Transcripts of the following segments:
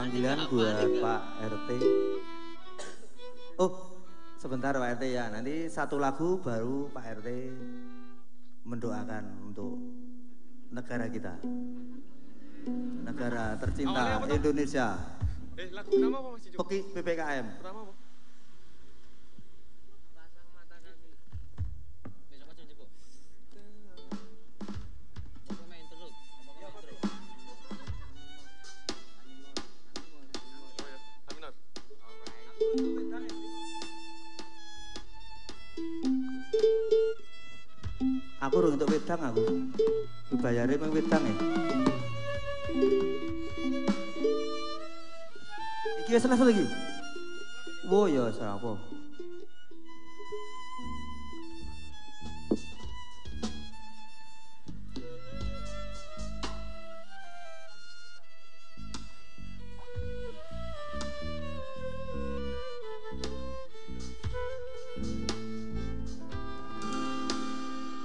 panggilan buat Pak RT. Oh, sebentar Pak RT ya. Nanti satu lagu baru Pak RT mendoakan untuk negara kita. Negara tercinta Indonesia. Eh, lagu apa Mas PPKM. Pertama apa? Aku urung untuk wedang aku. Dibayare mung wedang ya. Iki wis selesai lagi. Wo ya salah apa?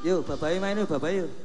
Yuk, bapak main yuk, bapak yuk.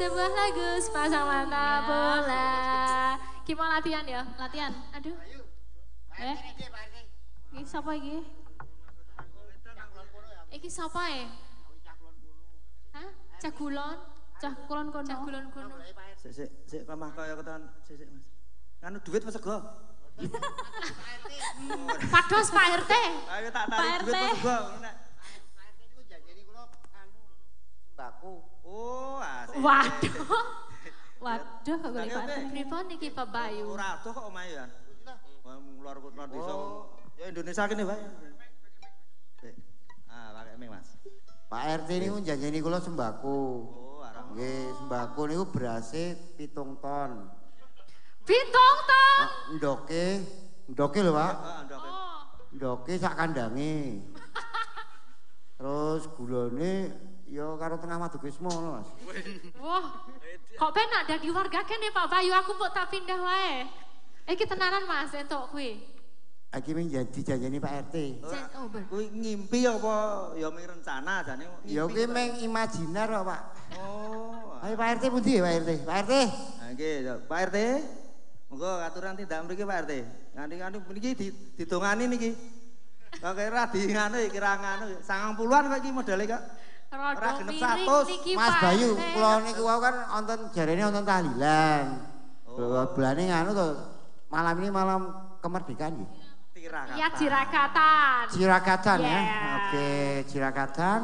Sebuah lagu sepasang mata bola. Kita mau latihan ya? Latihan. Aduh. Eh? Ini siapa ini? Iki siapa ya? Hah? Cagulon? Cagulon kono. Cagulon kono. Sik sik sik lemah kaya ketan sik sik Mas. Anu duit Mas sego. Pados Pak RT. Ayo tak Pak tarik duit RT. Mas sego. Nek. Sembako. Oh, asik. Waduh. Waduh kok golek Pak. RT. Pripun niki Pak Bayu? Ora adoh kok omahe ya. Luar luar desa. Ya Indonesia kene. Sik. Ah, pakai mie Mas. Pak RT niku janjeni kula sembako. Oh, arang. Nggih, sembako niku berase pitung ton. Bintong ton. Ah, Ndoke, ndoke lho, Pak. Ah, ndok. Oh. Ndoke sak kandange. Terus gulane ya karo tengah madukismo ngono, Mas. Wah. Kok ben ada di warga kene Pak Bayu aku mbok tak pindah wae. Iki tenanan Mas entuk kuwi. Iki ming jadi janjeni Pak RT. Oh. Kuwi ngimpi apa ya ming rencana jane ngimpi. Ya kuwi meng imajiner kok, Pak. Oh. Ayo Pak RT pundi ya Pak RT? Pak RT. Nah, nggih, ya, Pak RT. Monggo aturan tindak mriki Pak RT. Nganti-nganti niki di- didongani niki. Kok kira di nganu iki kira nganu 90-an kok iki modele kok. Ora miring 100. niki Mas Bayu, kula niku wau kan wonten jarene wonten tahlilan. Oh. Bulane nganu to, malam ini malam kemerdekaan nggih. Tirakatan. Ya Cirakatan. Cirakatan ya. Yeah. Oke, Cirakatan.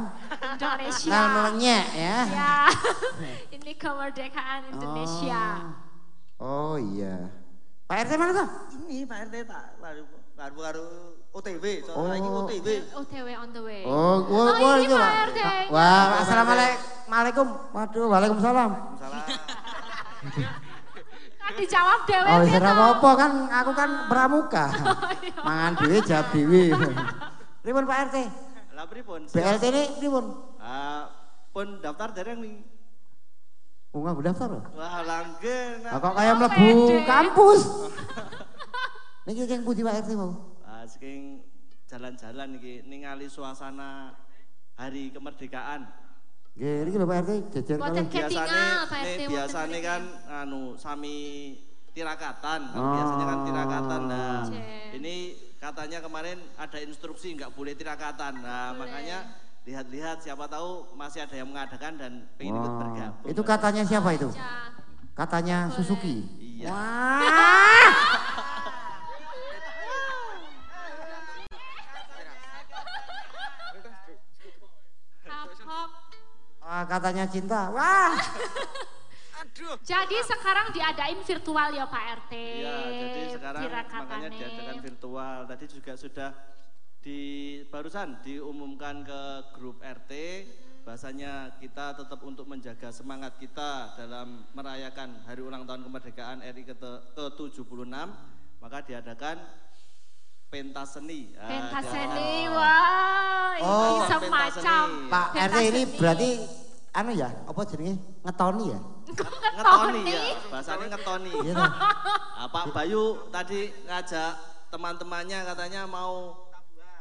Indonesia. Nal melenyek ya. Ya. Ini kemerdekaan Indonesia. Oh, oh iya. Pak RT mana tuh? Ini Pak RT tak baru baru baru OTW, Oh. soalnya lagi OTW. OTW on the way. Oh, Oh, wah, wah, ini itu, Pak. RT. Wah, assalamualaikum. Waduh, waalaikumsalam. Kan dijawab dewe Oh, ora to? apa kan aku kan pramuka. iya. Mangan dhewe jawab dhewe. Pripun Pak RT? Lah pripun? BLT ini pripun? Ah, pun daftar dereng nih. Bunga daftar lho. Wah, langgen. Lah kok kaya Oh, mlebu kampus. Niki keng pundi Pak RT mau? Ah, saking jalan-jalan iki ningali suasana hari kemerdekaan. Nggih, iki lho Pak RT RT, wonten biasane mriki. kan anu sami tirakatan, kan Oh. biasanya kan tirakatan. Nah, Cek. ini katanya kemarin ada instruksi nggak boleh tirakatan. Nah, Boleh. makanya lihat-lihat siapa tahu masih ada yang mengadakan dan pengen ikut Wah, bergabung. Itu katanya siapa itu? Ya. Katanya Boleh. Suzuki. Iya. Wah. Kapok. Wah, katanya cinta. Wah. Jadi sekarang diadain virtual ya Pak RT. Iya, jadi sekarang makanya Cirakatannya. diadakan virtual. Tadi juga sudah di barusan diumumkan ke grup RT bahasanya kita tetap untuk menjaga semangat kita dalam merayakan hari ulang tahun kemerdekaan RI ke-76 maka diadakan pentas seni. Ah, Pentas seni, wah ini Oh, pentas semacam. Pak RT ini berarti anu ya, apa jenenge? Ngetoni ya? ngetoni ya, bahasanya ngetoni. Iya toh? Ah, Pak Bayu tadi ngajak teman-temannya katanya mau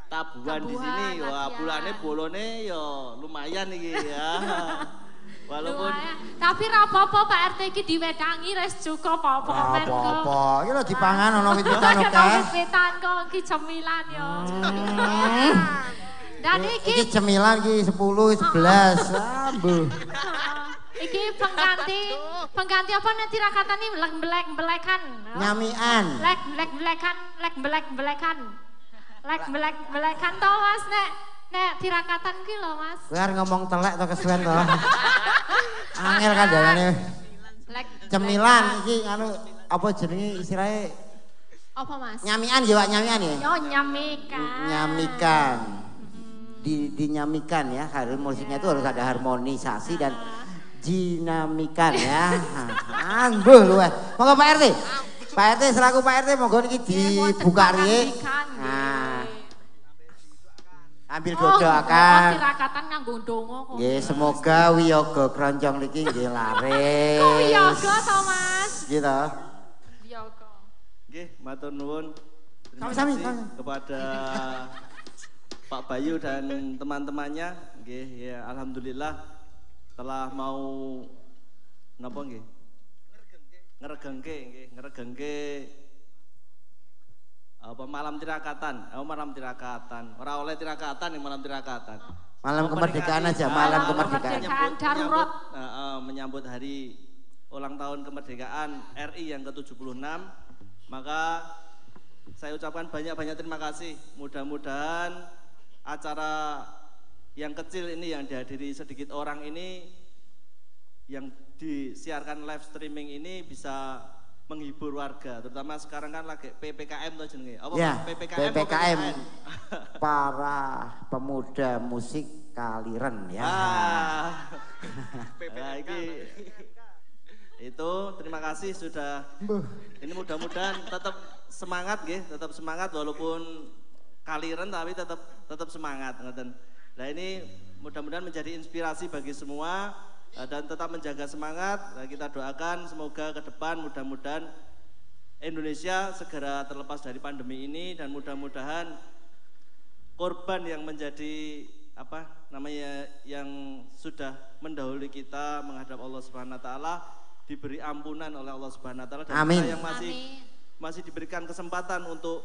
tabuhan di Tabuhan, sini. Wah, bulannya bolone ya lumayan iki ya. Walaupun. Tapi ra apa-apa Pak RT iki diwedangi res cukup apa Ora men kok. apa-apa. Iki lho dipangan ana wit-witan Ada oke. wit-witan kok iki cemilan yo. Dan iki Iki cemilan iki 10 11. Ambuh. iki pengganti pengganti apa nanti rakatan ini lek belek belekan. Nyamian. Lek belek belekan, lek belek belekan. Lek belek belekan to Mas nek nek tirakatan ki lho Mas. Arep ngomong telek to kesuwen to. Angel kan dalane. Cemilan iki anu apa jenenge istilahnya apa Mas? nyamian ya nyamian ya. Yo nyamikan. Nyamikan. Di, dinyamikan ya, harus musiknya itu harus ada harmonisasi dan dinamikan ya. Angguh lu. Monggo Pak RT. Pak RT selaku Pak RT monggo niki dibuka riye. Nah, ambil Oh, dodoakan. tirakatan nganggo ndonga kok. Nggih, semoga wiyaga kroncong niki nggih laris. Kok yoga to Mas? Gitu. Yoga. Nggih, matur nuwun. Terima Sami-sami, kepada Pak Bayu dan teman-temannya. Nggih, ya alhamdulillah telah mau napa nggih? Ngregengke nggih, ngregengke apa malam tirakatan, oh malam tirakatan. Ora oleh tirakatan yang malam tirakatan. Malam kemerdekaan aja, malam Malam kemerdekaan. kemerdekaan. darurat. menyambut, menyambut hari ulang tahun kemerdekaan RI yang ke-76 maka saya ucapkan banyak-banyak terima kasih mudah-mudahan acara yang kecil ini yang dihadiri sedikit orang ini yang disiarkan live streaming ini bisa menghibur warga terutama sekarang kan lagi PPKM tuh jenenge apa Ya? PPKM PPKM. Para pemuda musik Kaliren ya. Ah. Nah, iki itu terima kasih sudah ini mudah-mudahan tetap semangat nggih, tetap semangat walaupun kaliren tapi tetap tetap semangat ngoten. Nah ini mudah-mudahan menjadi inspirasi bagi semua dan tetap menjaga semangat. Nah, kita doakan semoga ke depan mudah-mudahan Indonesia segera terlepas dari pandemi ini dan mudah-mudahan korban yang menjadi apa namanya yang sudah mendahului kita menghadap Allah Subhanahu wa taala diberi ampunan oleh Allah Subhanahu wa taala dan Amin. kita yang masih Amin. masih diberikan kesempatan untuk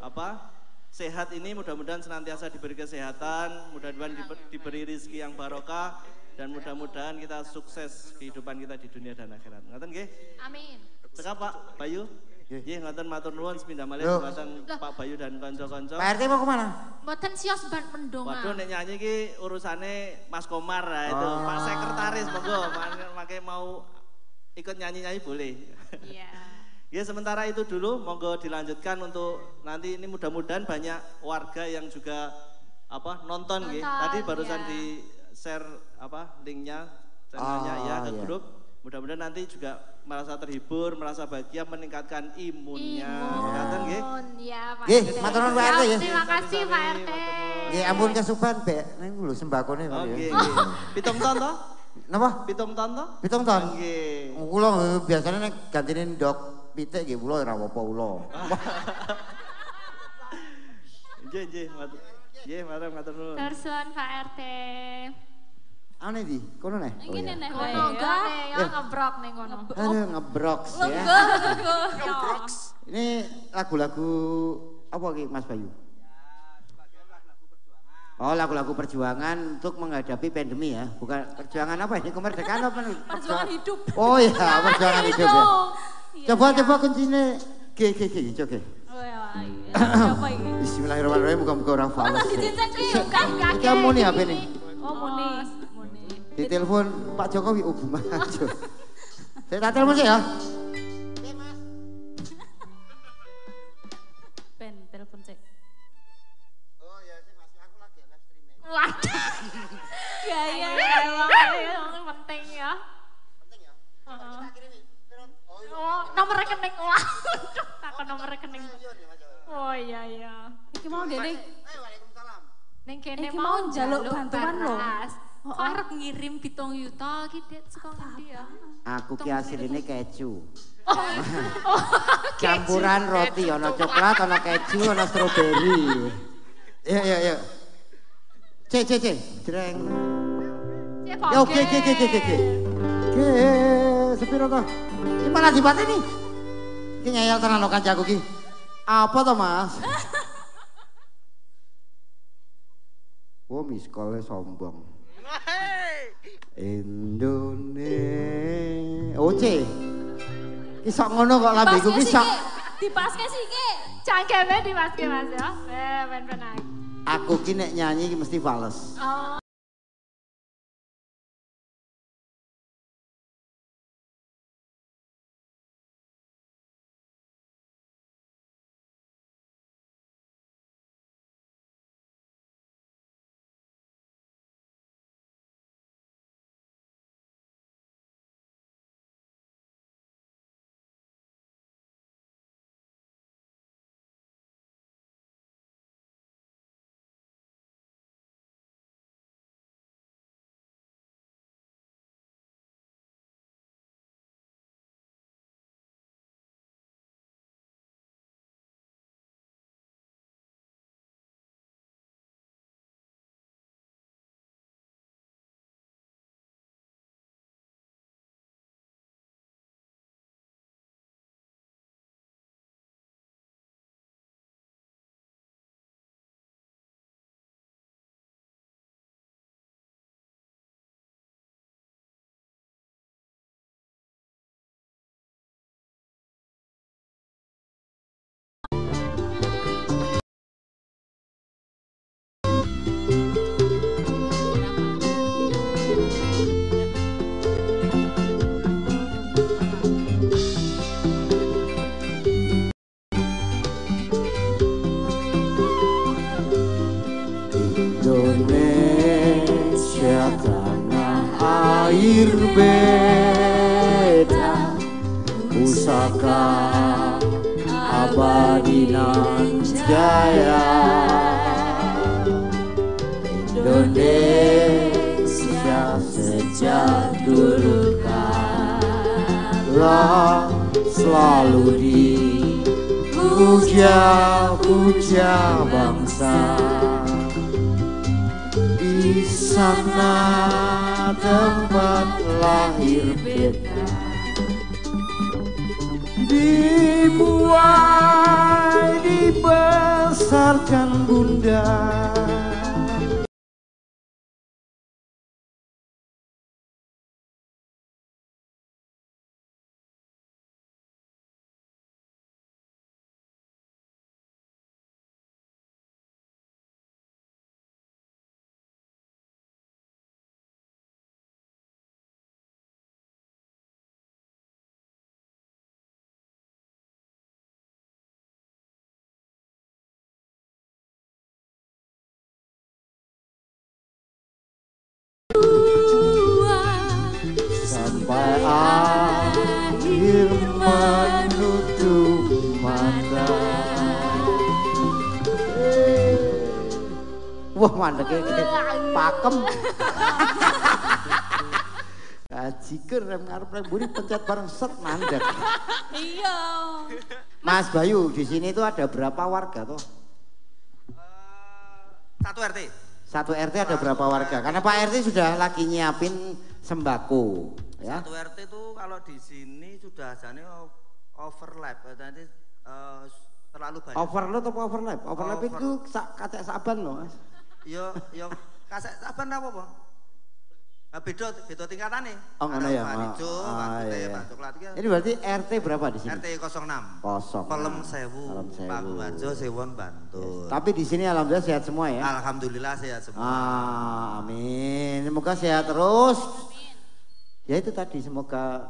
apa sehat ini mudah-mudahan senantiasa diberi kesehatan mudah-mudahan diber- diberi rizki yang barokah dan mudah-mudahan kita sukses kehidupan kita di dunia dan akhirat ngoten nggih Amin. Teka Pak Bayu Nggih ngoten matur nuwun sepindah malih dumateng Pak Bayu dan kanca-kanca Pak RT mau ke mana? Mboten sios ban mendonga. Waduh nek nyanyi ki urusane Mas Komar lah itu, Oh. Pak Sekretaris monggo makanya mau ikut nyanyi-nyanyi boleh. Iya. Ya sementara itu dulu monggo dilanjutkan untuk nanti ini mudah-mudahan banyak warga yang juga apa nonton nggih. Nonton, Tadi barusan ya. di share apa linknya channelnya Oh, ya ke iya. grup. Mudah-mudahan nanti juga merasa terhibur, merasa bahagia, meningkatkan imunnya. Nggih. Imun, ya Pak Nggih, RT. matur nuwun, Pak Siap, RT, ya. Terima kasih Pak RT. Nggih ampun kesuban Bek. Niku lho sembakone Pak Oke. ya. nggih. Pitung ton toh? Napa? Pitung ton toh? Pitung ton. Nggih. Kula eh, biasanya nek gantine ndok pitik nggih kula ora apa-apa kula. Nggih, nggih, matur. Nggih, matur matur nuwun. Tersuan Pak RT. Ane di, kono neh. Oh, Ini iya. nih Kono gane ya ngebrok ning kono. Aduh ngebroks ya. Ini lagu-lagu apa ki Mas Bayu? Oh lagu-lagu perjuangan untuk menghadapi pandemi ya, bukan perjuangan apa ini kemerdekaan apa nih? Perjuangan hidup. Oh iya perjuangan hidup ya. Iya, Coba iya. coba kuncinya, ge ge ge coba. Oh, ya, iya. Bismillahirrahmanirrahim muka-muka orang Oh, fals. lagi cincang ki. Kan Iki kamu nih apa nih? Oh, Muni. Muni. Ditelepon Pak Jokowi oh gimana? Saya tak telepon sih ya. Ben, telepon cek. Oh ya sih Mas, aku lagi live streaming. Waduh. Iya, iya. Emang penting ya. Penting ya. Heeh. Tak kirimin. Oh iya. Oh, nomor rekening. Waduh, takon nomor rekening. Iya nih Mas. Oh iya iya. Iki mau dene. Waalaikumsalam. Ning kene Iki mau mau njaluk bantuan lho. Oh, Kok oh. arep ngirim pitung yuta ki Dit saka ngendi ya? Aku ki asline keju. Campuran roti ono coklat, ono keju, ono stroberi. Iya iya iya. C C C. Jreng. Cek Ya oke oke oke oke oke. Oke, sepiro to? Iki malah dipateni. Iki ngeyel tenan kok kancaku ki. Apa to, Mas? Oh, miskolnya sombong. Indonesia. Oce. Iso ngono kok lambeku ki sok. Dipaske sih ki. Cangkeme dimaske Mas ya. Eh, ben. Aku ki nek nyanyi ki mesti fales. Oh. Wah mandek pakem. Kajiker rem ngarep rem buri pencet bareng set mandek. Iya. Mas Bayu di sini tuh ada berapa warga tuh? Satu RT. Satu RT ada berapa warga? Karena Pak RT sudah lagi nyiapin sembako, ya. Satu RT itu kalau di sini sudah o- overlap, nanti eh, terlalu banyak. Overload apa overlap? Overlap Over- itu sak katek saban loh, Mas. Yo yo kasek sabar apa apa? Nah, beda beda tingkatane. Oh, ngono ya. Pak Hijau, Oh, Pak ah, iya, iya. Pak Coklat iki. Ini berarti RT berapa di sini? RT 06. Kosong. Pelem Sewu. Pak Gumarjo, Sewon Bantul. Tapi di sini alhamdulillah sehat semua ya. Alhamdulillah sehat semua. Ah, amin. Semoga sehat terus. Ya itu tadi semoga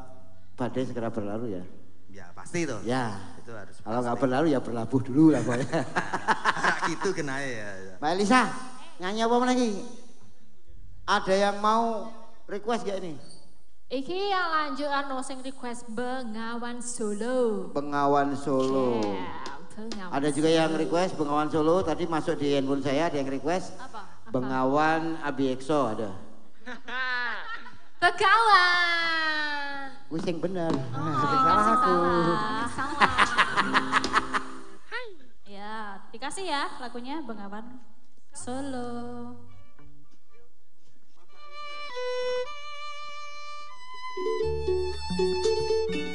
badai segera berlalu ya. Ya pasti itu. Ya. Itu harus. Kalau nggak berlalu ya berlabuh dulu lah pokoknya. gitu kena ya. ya. Mbak Elisa, Nyanyi apa lagi? Ada yang mau request gak ini? Iki yang lanjut anu sing request Bengawan Solo. Bengawan Solo. Yeah, Bengawan ada juga yang request Bengawan Solo tadi masuk di handphone saya ada yang request Apa? Apa? Bengawan Abiekso ada. Bengawan. Wis sing bener. Oh, salah aku. Salah. ya, dikasih ya lagunya Bengawan. Solo. Bengawan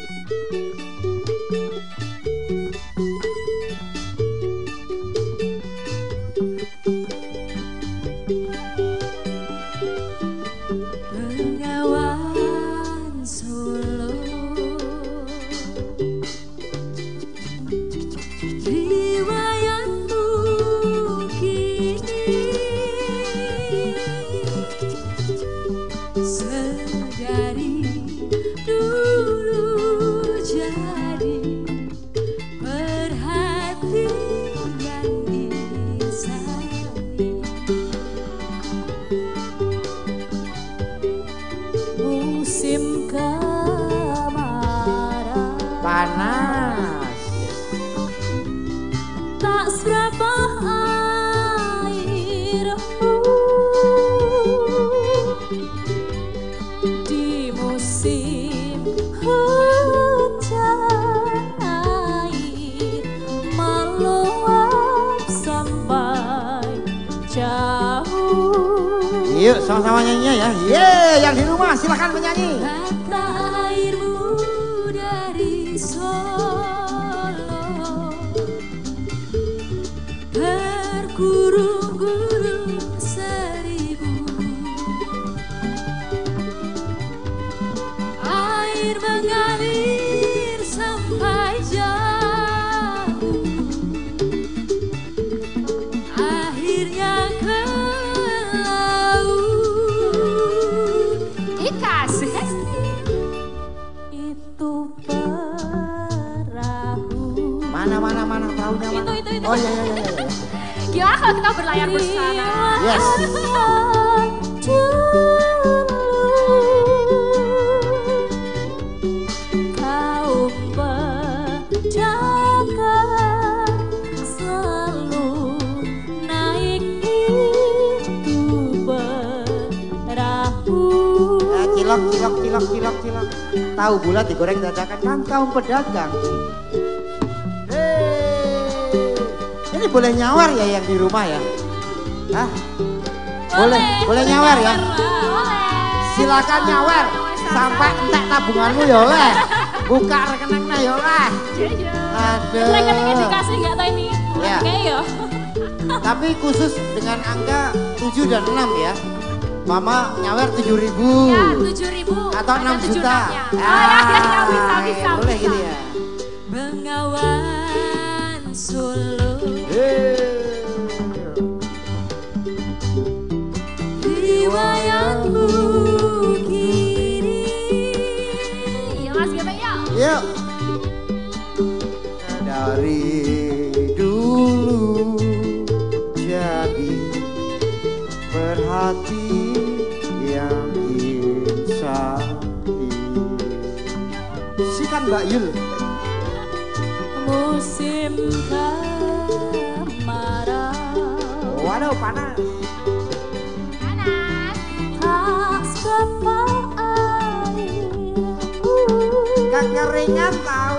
Yuk sama-sama nyanyi ya. Ye, yang di rumah silakan menyanyi. Berlayar bersama? Yes. Cilok cilok cilok cilok cilok. Tahu bulat digoreng dadakan kan kaum pedagang. Hei, ini boleh nyawar ya yang di rumah ya? Hah? Boleh, boleh nyawar ya? Silakan nyawar sampai entek tabunganmu ya oleh. Buka rekeningnya ya oleh. Aduh. Rekeningnya dikasih nggak tahu ini? Ya. Ya. Tapi khusus dengan angka 7 dan 6 ya. Mama nyawer 7 ribu. Ya, tujuh ribu. Atau Ada 6 tujuh juta. Oh ya, ya, ya, bisa, Ah, bisa, Boleh bisa. gitu ya. Bengawan Solo riwayatmu Mbak Yul. musim kemarau Waduh panas. Panas. tak seberapa airmu Kekeringan tahu.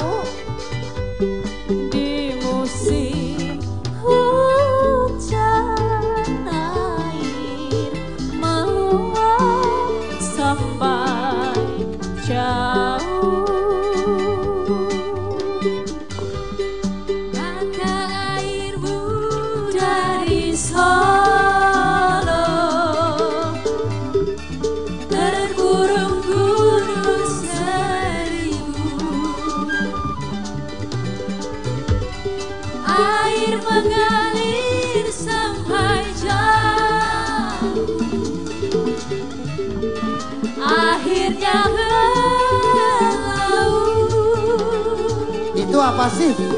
Itu apa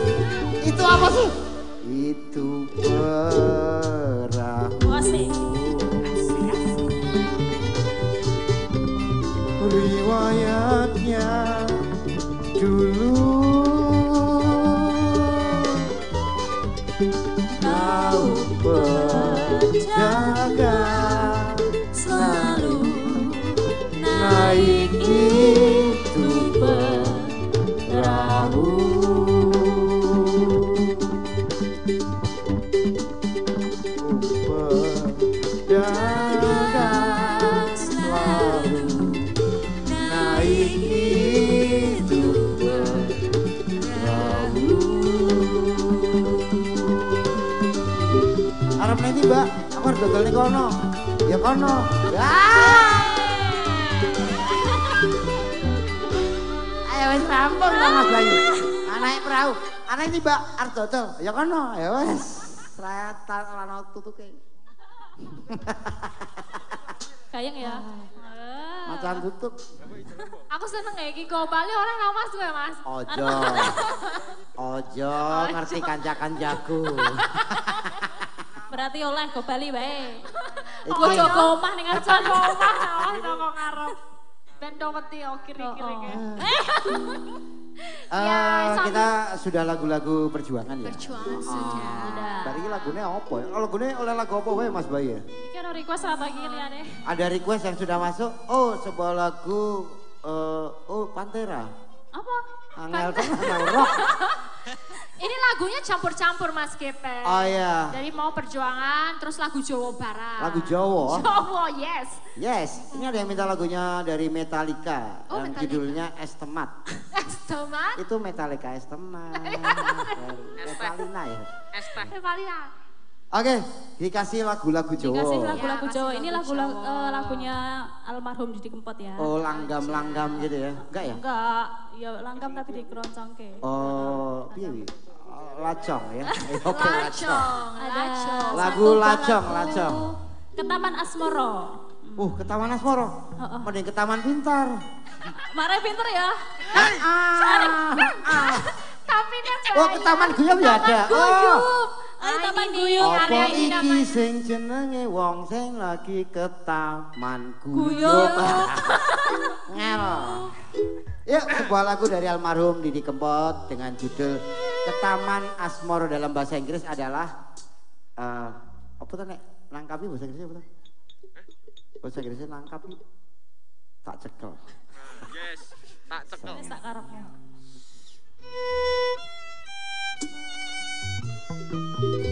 kono. Ayo wis rampung lah Mas Bayu. Anake perahu. Anak ini mbak, harus dodol. Ya kono. Ya wis. Serata lano tutuke. Kayang ya. Ah. Macan tutup. Aku seneng ya iki go Bali orang nggak mas gue mas. Ojo. Ojo ngerti kanca-kancaku. Berarti oleh ke Bali bae. Iki- Bojo ke omah ning Aja go omah sawah toko ngarep. Ben oh kiri-kiri Oh, oh. Ya, sambil- kita sudah lagu-lagu perjuangan ya. Perjuangan sudah. Sudah. Dari lagunya apa ya? Kalau lagunya oleh lagu apa wae Mas Bayu ya? Iki ada request apa iki liane? Ada request yang sudah masuk. Oh, sebuah lagu eh, oh Pantera. Apa? Angel tenan rock. Ini lagunya campur-campur mas Gepe. Oh iya. Dari mau perjuangan terus lagu Jawa Barat. Lagu Jawa. Jawa yes. Yes, ini ada yang minta lagunya dari Metallica Oh, yang Metallica. judulnya Estemat. Tomat. Itu Metallica Estemat. Metalina ya. Valina. Oke, dikasih lagu-lagu Jawa. Dikasih lagu-lagu Ya, Jawa. Ini lagu lagu Jawa. eh, lagunya almarhum Didi Kempot ya. Oh, langgam-langgam gitu ya. Enggak ya? Enggak, ya langgam tapi dikeroncongke. Oh, piye? Oh, Lacong ya. Eh, Oke, lacong. Lacong. Lagu lacong, lacong. Ke Taman Asmoro. Uh, ke Taman Asmoro. Heeh. Mending ke Taman Pintar. Marah pinter ya. Ah, ah. Tapi kan Oh, ke Taman Guyub ya ada. Oh. Ayo Taman Guyub. Apa area ini iki sing jenenge wong sing lagi ke Taman Guyub. Ngel. Yuk, sebuah lagu dari almarhum Didi Kempot dengan judul Ke Taman Asmoro dalam bahasa Inggris adalah eh apa tuh nek nangkapi bahasa Inggrisnya apa tuh? Bahasa Inggrisnya nangkapi tak cekel. Yes, tak cekel. Tak karepmu. Música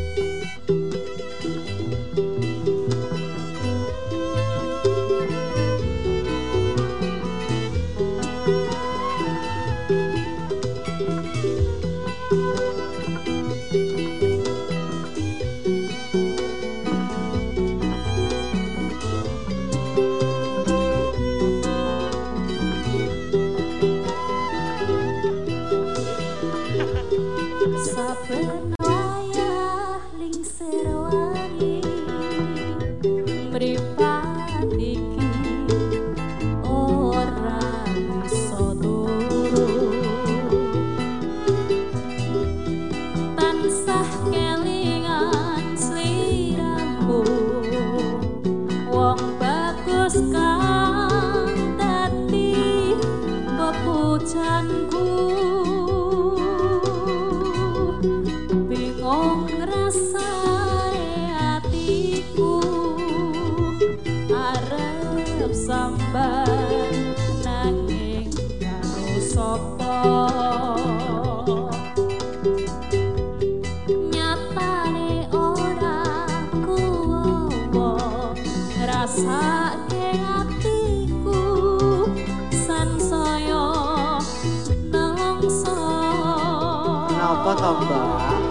Tambah?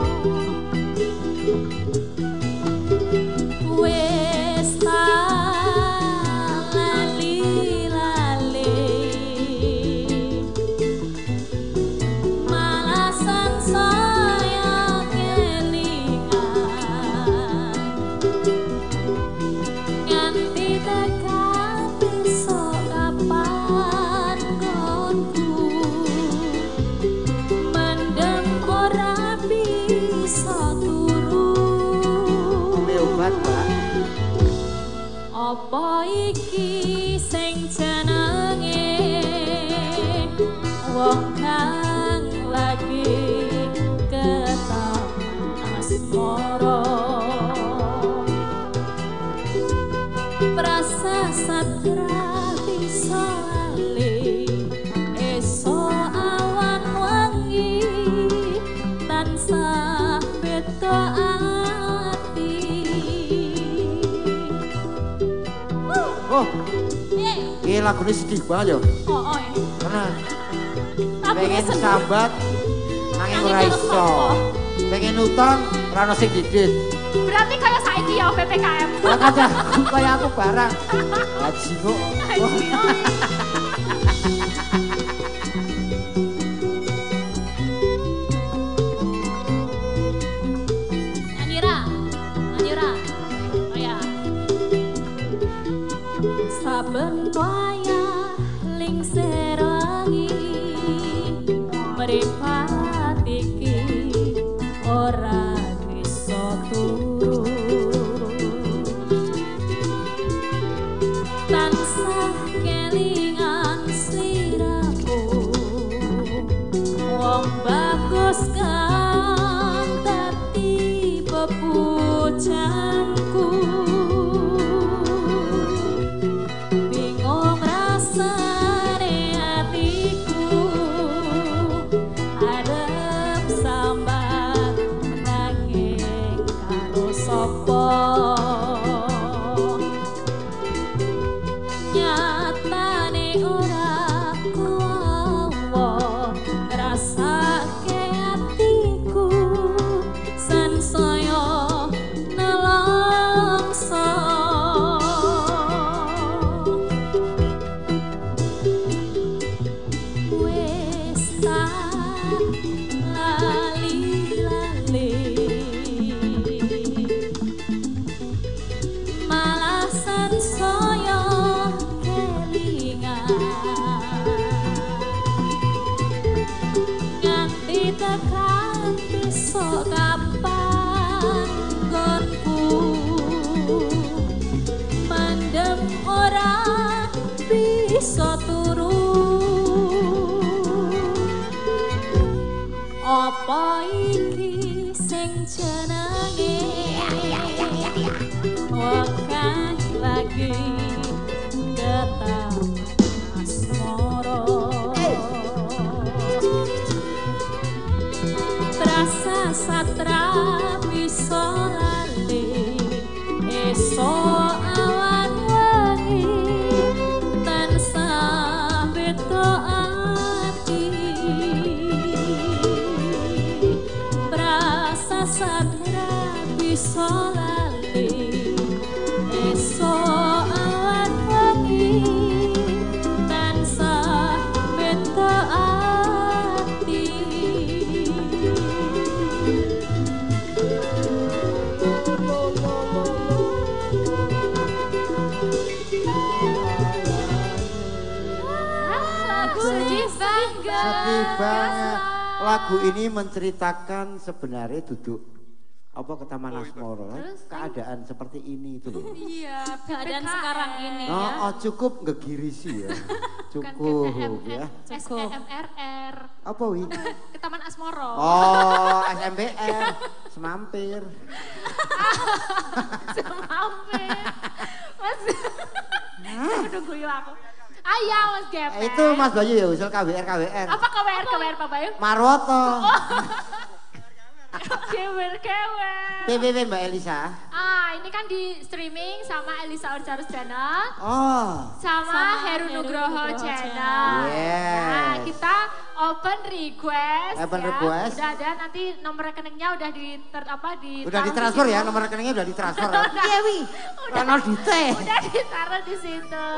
Lagunya sedih banget ya. Oh, oh, ya. Karena Lagunya pengen sedih. sahabat nanging Nanging ora karo iso. sapa? Pengen utang ora ono sing didit. Berarti kayak saiki ya PPKM. Lah kaya aku barang. Haji kok. Lagu ini menceritakan sebenarnya duduk apa ke Taman Asmoro. Keadaan seperti ini itu loh. Iya, keadaan PPKM. sekarang ini Oh, ya. oh, cukup ngegirisi ya. Cukup ya. Cukup. SEMRR. Apa wi? Ke Taman Asmoro. Oh, SMBR, semampir. Semampir. Mas. Udah guyu aku. Ayo Mas Gepeng. Itu Mas Bayu ya usul KWR KWR. Apa KWR KWR Pak Bayu? Marwoto. Kewer kewer. PPP Mbak Elisa. Ah, ini kan di streaming sama Elisa Urcarus Channel. Oh, sama, Sama Heru Heru Nugroho Nugroho Channel. Channel. Yes. Nah, kita open request. Open ya. request. Udah ada nanti nomor rekeningnya udah di ter, apa di udah ditransfer ya, nomor rekeningnya udah ditransfer. Iya wi. Udah. Dite. Udah ditaruh di situ.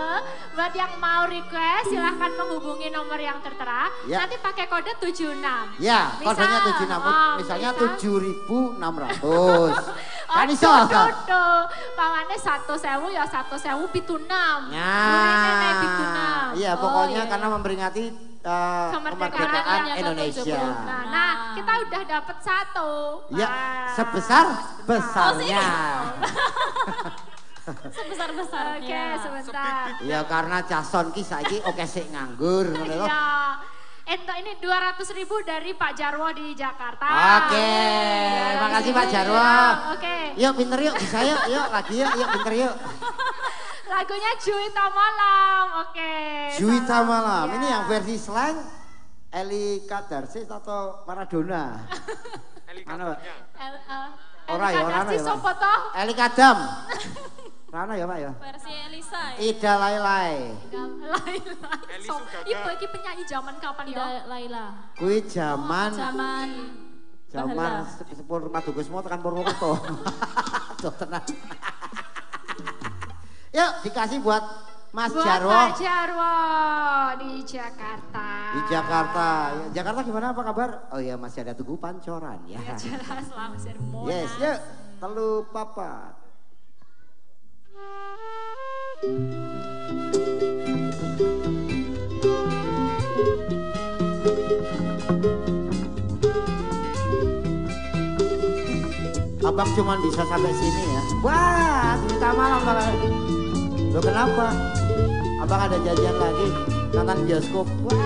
Buat yang mau request silahkan menghubungi nomor yang tertera. Ya. Nanti pakai kode 76. Ya, Misal, kodenya 76, oh, misalnya misal. 7600. Kan iso. Pawane satu sewu ya satu sewu pitu enam. Ya. Pitu enam. Iya, Oh, pokoknya iya. karena memperingati eh, Kemerdekaan kemerdekaan yang Indonesia. Nah, nah, kita udah dapet satu. Ya, Nah. sebesar besarnya. Sebesar-besarnya. Oke, sebentar. Ya karena Jason ki saiki oke sik nganggur ngono lho. Iya. Ento ini 200 ribu dari Pak Jarwo di Jakarta. Oke, makasih Pak Jarwo. Oke, Yuk pinter yuk, bisa yuk, yuk lagi yuk, yuk pinter yuk. lagunya Juwita Malam. Oke. Juwita salam. Malam, Iya. ini yang versi slang Eli Kadarsis atau Maradona? Mana, Pak? El, uh, Ora ya, ora Elika ya? Eli Kadam. Rana ya Pak ya? Versi Elisa ya. Ida Lailai. Laila. Eli So, Suganda. Ibu iki penyanyi zaman kapan ya? Tidak Laila. Kui zaman Zaman Zaman Bahala. se- sepur rumah tugas semua tekan Purwokerto. Tuh tenang. Yuk dikasih buat Mas Buat Jarwo Pak Jarwo di Jakarta. di Jakarta. Ya, Jakarta gimana apa kabar? Oh ya masih ada Tugu Pancoran ya. Ya jelas lah masih ada Monas. Yes, yuk. Telu papat. Abang cuma bisa sampai sini ya. Wah, minta malam malah. Lo kenapa? Abang ada janjian lagi nonton bioskop. Wah.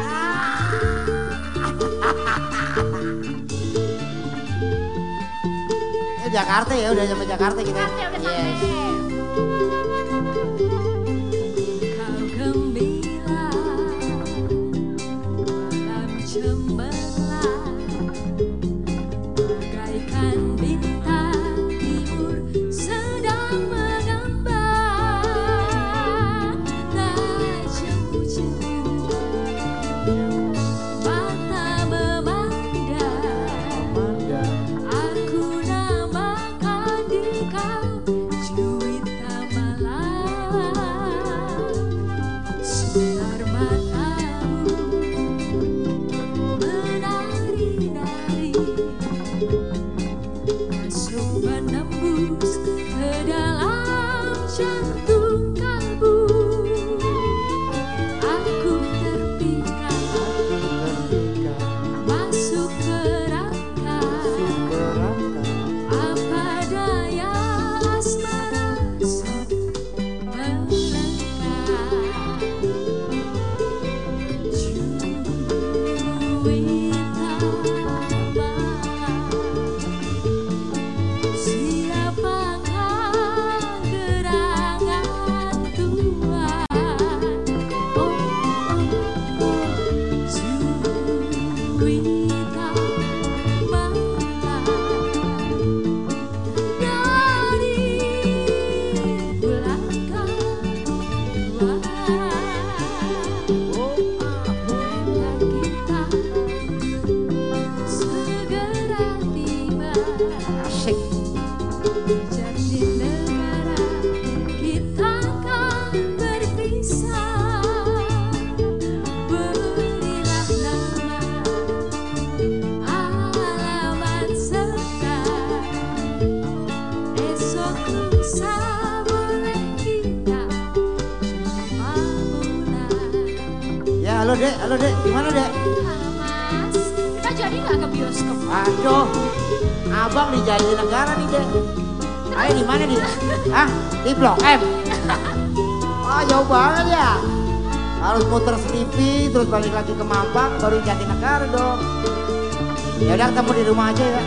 Eh, Jakarta ya, udah sampai Jakarta kita. Jakarta udah sampai. Yes. Kau terus balik lagi ke Mampang, baru Jati Negara dong. Ya udah ketemu di rumah aja ya.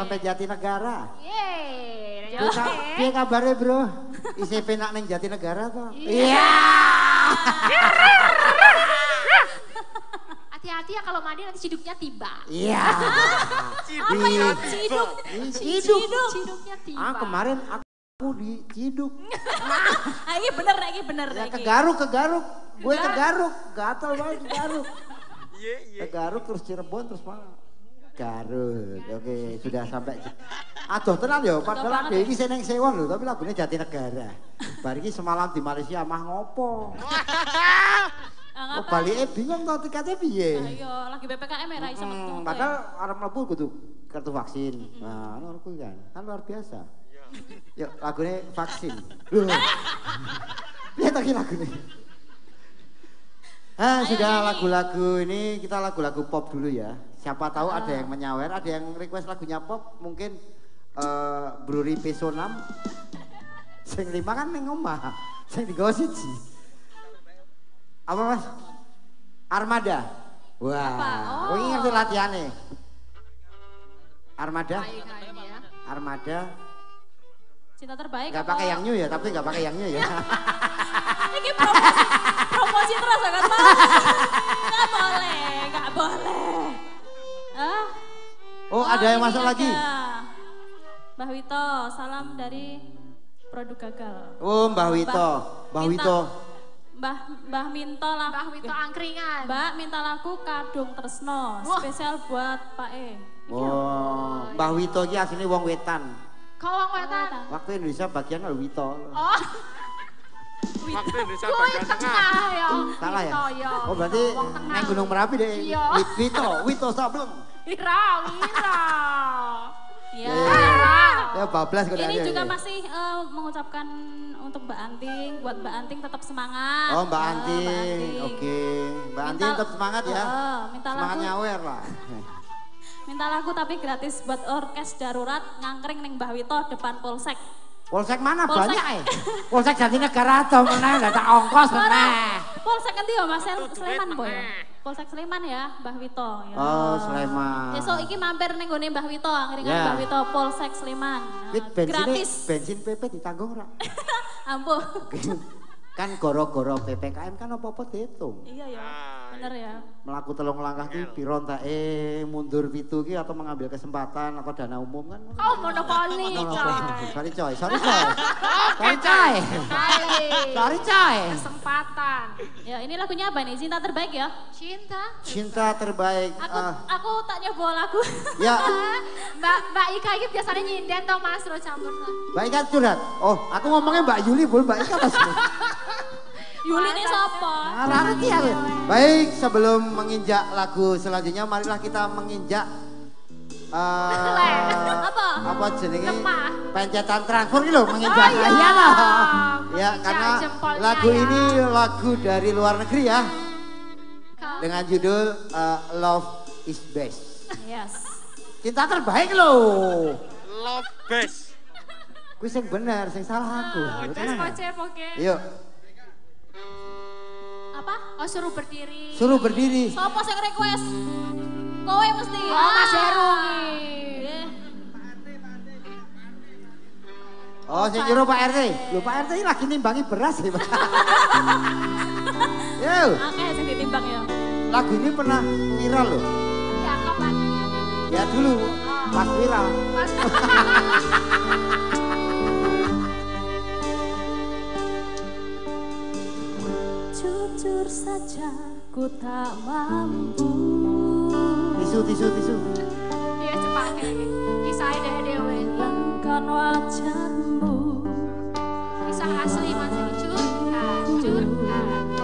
Sampai Jatinegara. Yeay. Piye kabarnya bro? ICP nak neng Jatinegara toh? Iya. Hati-hati ya kalau mandi nanti ciduknya tiba. Iya. Apa ya? Ciduk. Ciduk. Ciduknya tiba. Ah kemarin aku di Ciduk. Ah, ini bener, ini bener. Ya iki. ke Garuk, ke Garuk. Gue ke Garuk, gatal banget ke Garuk. Iya, iya. Ke Garuk terus Cirebon terus mana? Garut. Oke, sudah sampai. Aduh tenan ya, padahal ada ini seneng sewon loh, tapi lagunya Jatinegara. Bar iki semalam di Malaysia mah ngopo? Oh, ngapa? balik bingung tau tiketnya piye? Ayo, lagi PPKM ya, Rai, sama Hmm, padahal orang mlebu kudu kartu vaksin. Nah, ngono kuwi kan. Kan luar biasa. Yuk, lagunya vaksin. Loh. Piye ta ki Ah, sudah lagu-lagu ini kita lagu-lagu pop dulu ya. Siapa tahu ada yang menyawer, ada yang request lagunya pop, mungkin eh Bruri Peso 6. Sing lima kan ning omah. Sing digawa siji. Apa Mas? Armada. Wah, Apa? oh. ini ngerti latihannya. Armada, Baik ya. Armada, Cinta terbaik apa? pakai yang new ya, tapi nggak pakai yang new ya. Ini promosi terus kan? Nggak boleh, nggak boleh. Ah, Oh, ada yang masuk lagi. Mbah Wito, salam dari produk gagal. Oh, Mbah Wito, Mbah Wito. Mbah Mbah Minto lah. Mbah Wito angkringan. Mbak minta lagu Kadung Tresno, Wah. spesial buat Pak E. Oh, Mbah Wito iki asline wong wetan. Kau wong wetan. Waktu Indonesia bagian Wito. Oh, Waktu Indonesia kuwi bagian tengah. ya. Salah ya? Wito, ya. Oh, berarti neng Gunung Merapi deh. Iya. Wi- Wito, Wito Sableng. Wira, wira. Ya. Ya bablas kok Ini juga ya. masih eh, mengucapkan untuk Mbak Anting, buat Mbak Anting tetap semangat. Oh, Mbak Eh, Anting. Oke, Mbak Anting Minta- tetap semangat ya. Eh, minta Semangat lagu. nyawer lah. Minta lagu tapi gratis buat orkes darurat ngangkring ning Mbah Wito depan polsek. Polsek mana Polsek. banyak ya? Polsek Jatinegara atau mana? Gak tak ongkos meneh. Polsek nanti ya Mas Sleman boy. Polsek Sleman ya, Mbah Wito. Ya. Oh, Sleman. Besok iki mampir ning gone Mbah Wito, angkringan Ya. Mbah Wito Polsek Sleman. Nah, bensin gratis. bensin PP ditanggung ora? Ampuh. kan goro-goro PPKM kan apa-apa dihitung. iya ya. Bener ya. Melaku telung langkah ki piro eh mundur pitu ki atau mengambil kesempatan atau dana umum kan. Kau monopoli, coy. Sorry coy, sorry coy. Sorry coy. Kali. Sorry coy. Kesempatan. Ya, ini lagunya apa nih? Cinta terbaik ya? Cinta. Cinta terbaik. Aku ah, aku tak nyoba lagu. ya, Mbak Mbak Ika ini biasanya nyinden toh Mas Ro campur. Mbak Ika curhat. Oh, aku ngomongnya Mbak Yuli, bukan Mbak Ika mas. Yuli ini siapa? Rarti ya. Baik, sebelum menginjak lagu selanjutnya, marilah kita menginjak eh Apa? apa jenenge pencetan transfer gitu menginjak Oh, iya. iya lah ya karena lagu ya. ini lagu dari luar negeri ya dengan judul eh, Love is Best Yes. cinta terbaik loh Love best. Kuwi sing bener sing salah aku ya. oke. yuk Apa? Oh suruh berdiri. suruh berdiri Siapa sing request? Kowe mesti. Oh Mas Heru. Eh, oh sing nyuruh Pak RT lho Pak RT ini lagi nimbangi beras ya Pak yuk Akeh sing ditimbang ya. lagu ini pernah viral loh Ya kapan? ya dulu pas viral Mas. Jujur saja ku tak mampu. Tisu tisu tisu. Iya cepat. Kayak Kisah deh dewe. Hilangkan wajahmu. Kisah asli Mas. Curhat, curhat.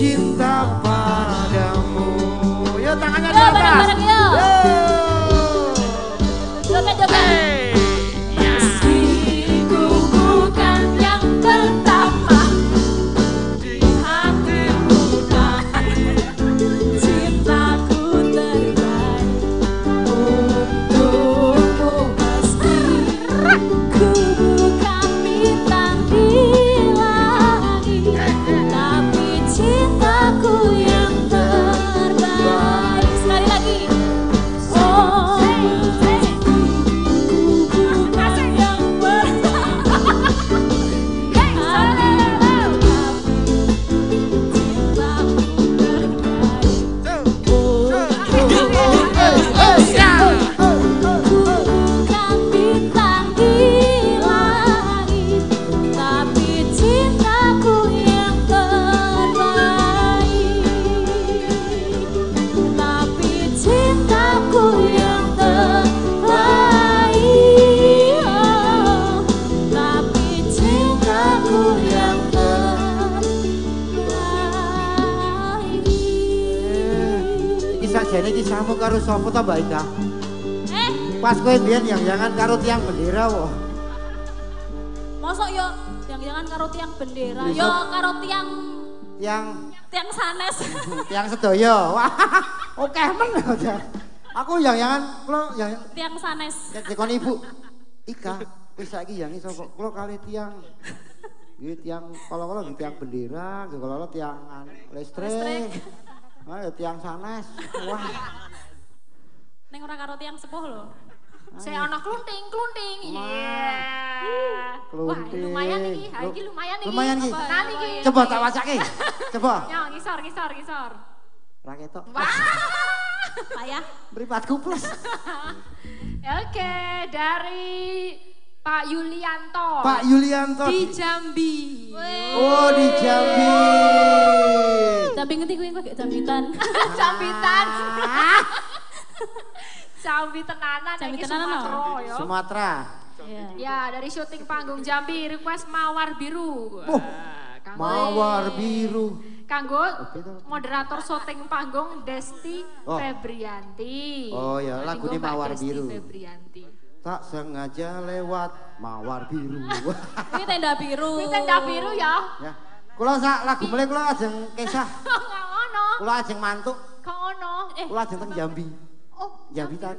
de bendera wo. Mosok yo jangan-jangan karo tiang bendera, yo karo tiang ya, yang tiang sanes. tiang sedaya. Wah, oke men. Aku yang jangan kalau yang tiang sanes. Dikon ibu. Ika, wis saiki yang iso kok kalau kali tiang gitu tiang kalau-kalau gitu tiang bendera, kalau-kalau tiang anu, listrik. listrik. Nah, tiang sanes. Wah. Neng ora karo tiang sepuh loh. Saya anak klunting, klunting. Iya. Wah, lumayan nih lagi lumayan nih Lumayan nih Coba tak wacake. Coba. Yo ya, ngisor, ngisor, ngisor. raketok. Wah. Payah. Mripatku plus. Oke, dari Pak Yulianto. Pak Yulianto di Jambi. Oh, di Jambi. Tapi ngerti gue kayak jambitan. jambitan. Ah. Jambi tenanan Jambi tenanan, no? Sumatera ya. Sumatera. Iya. Ya, dari syuting panggung Jambi request Mawar Biru. Oh, Mawar biru. Kanggo moderator syuting panggung Desti Oh. Febrianti. Oh, ya, lagunya Mawar Desti Biru. Febrianti. Tak sengaja lewat mawar biru. Kuwi tenda biru. Kuwi tenda biru ya. ya. Kula sak lagu mulai kula ajeng kesah. Kula ajeng mantuk. Kok ngono? Eh, Kula ajeng teng Jambi. Oh, Jambitan.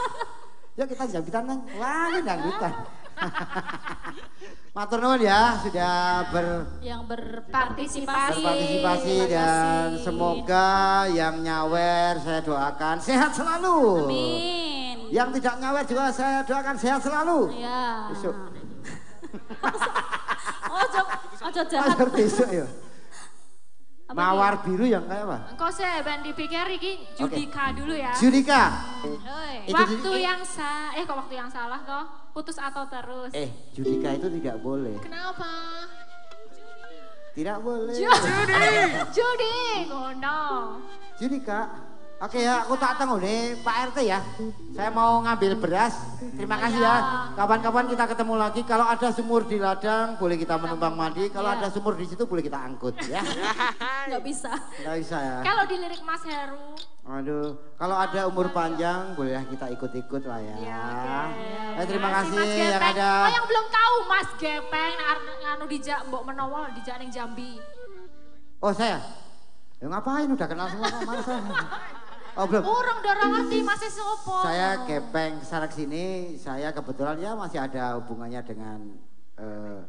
ya kita Jambitan nang. Wah, ini dangdutan. Matur nuwun ya sudah ber yang Partisipasi. berpartisipasi. berpartisipasi dan semoga yang nyawer saya doakan sehat selalu. Amin. Yang tidak nyawer juga saya doakan sehat selalu. Ya. Besok. Ojo ojo jahat. Ajar besok ya. Apa Mawar biru yang kayak apa? engkau saya ben dipikir iki Judika dulu ya. Judika. Itu Waktu yang sa eh kok waktu yang salah toh? Putus atau terus? Eh, Judika itu tidak boleh. Kenapa? Tidak boleh. Judi. Judi. Oh no. Judika. Oke ya, aku tak tunggu nih Pak RT ya. Saya mau ngambil beras. Terima kasih ya. Kapan-kapan kita ketemu lagi. Kalau ada sumur di ladang, boleh kita menumpang mandi. Kalau Iya. ada sumur di situ, boleh kita angkut ya. Nggak bisa. Nggak bisa ya. Kalau di lirik Mas Heru, Aduh, kalau ada umur panjang, boleh kita ikut-ikut lah ya. ya oke. Eh, terima kasih Mas yang ada. Oh yang belum tahu Mas Gepeng anu dijak mbok dijak ning Jambi. Oh saya? Ya ngapain udah kenal semua kok mana saya? Oh belum. Orang udah ngerti Mas sopo. Saya Gepeng Sarak sini, saya kebetulan ya masih ada hubungannya dengan eh,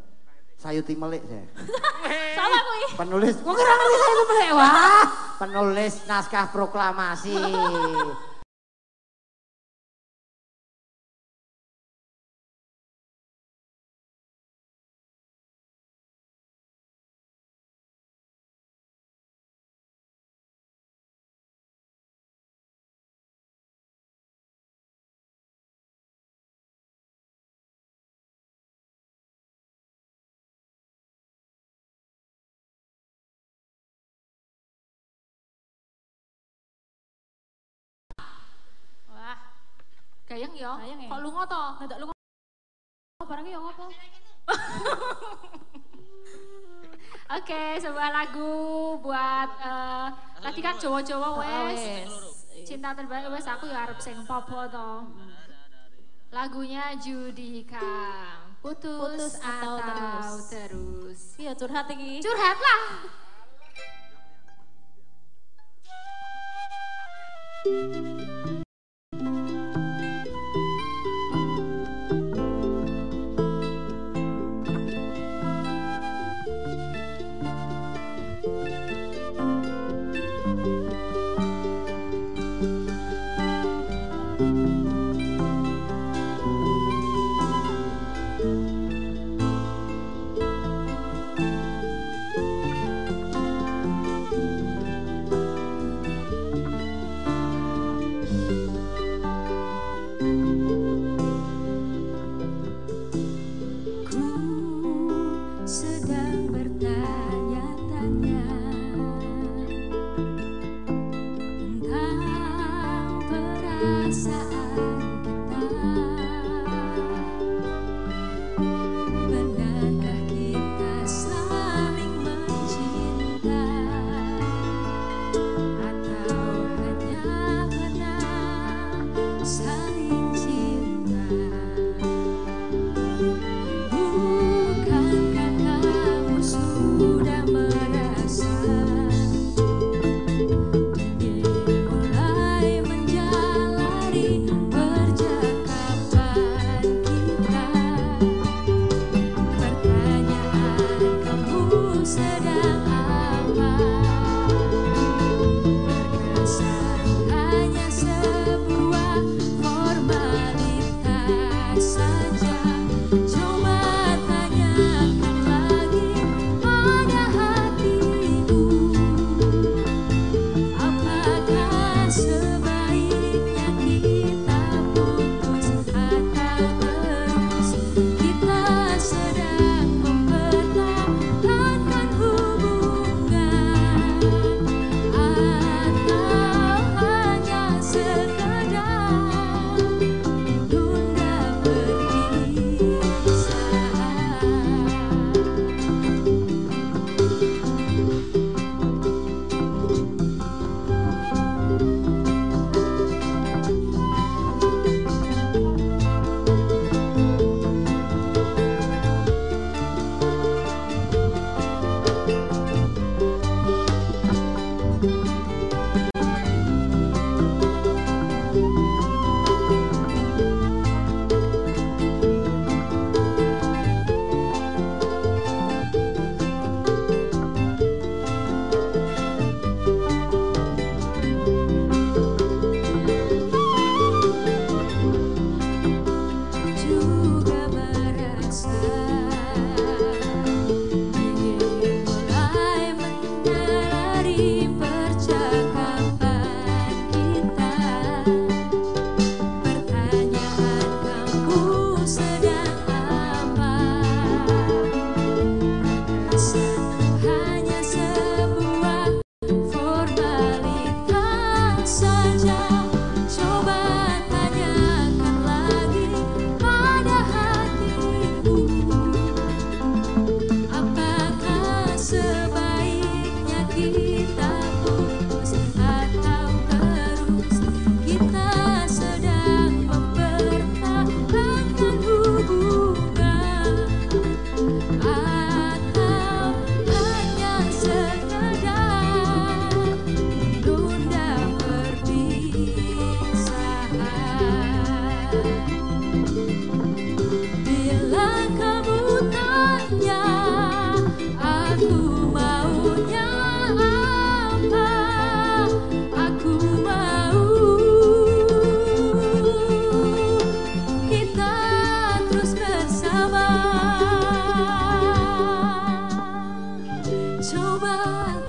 Sayuti Melik saya. Sama kuwi. Penulis, kok kira ngerti Sayuti Melik? Wah, penulis naskah proklamasi. Ya. Gayeng ya. Kok lunga to? Dadak lu barang ya ngopo? Oke, sebuah lagu buat eh, tadi kan Jawa-Jawa Oh, wes. Cinta terbaik wes aku ya arep sing popo to. Lagunya Judika. Putus, Putus atau, atau terus. terus. Iya curhat iki. Curhat lah. Putus 走吧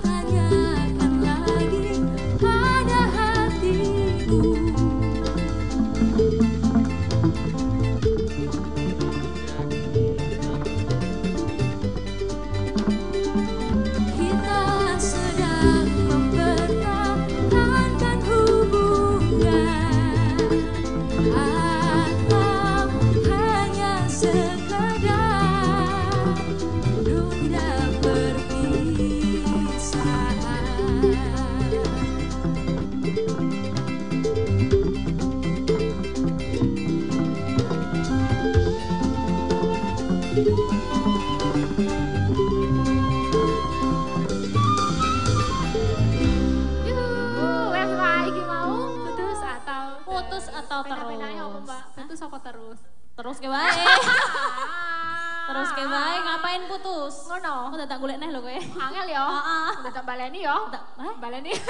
Ngono. Aku tak golek neh lho kowe. Angel ya? Heeh. Tak baleni ya? Tak- Hah? Baleni.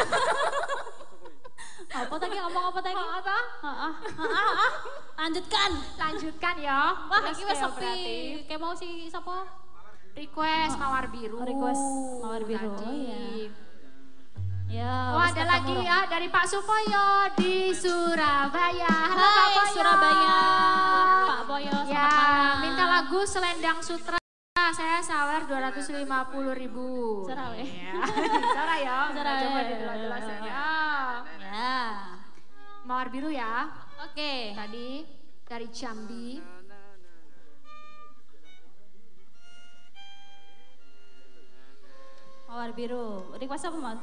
Apa tadi ngomong apa tadi? Ta? Heeh. Heeh. Lanjutkan. Lanjutkan ya. Wah, iki wis ya sepi. Kayak mau si sapa? Request mawar biru. Request Mawar Biru, oh iya. Ya. Oh ada lagi ya dari Pak Supoyo di Surabaya. Halo Pak Hai Poyo. Surabaya. Pak Boyo, selamat Ya, malam. minta lagu Selendang Sutra. Saya sawer 250 ribu. Sarah, weh. Ya. Sarah ya. Sarah, Coba ya. dijelas ya. Ya. Mawar biru ya. Oke. Tadi dari Jambi. Mawar biru. Request apa, Mas?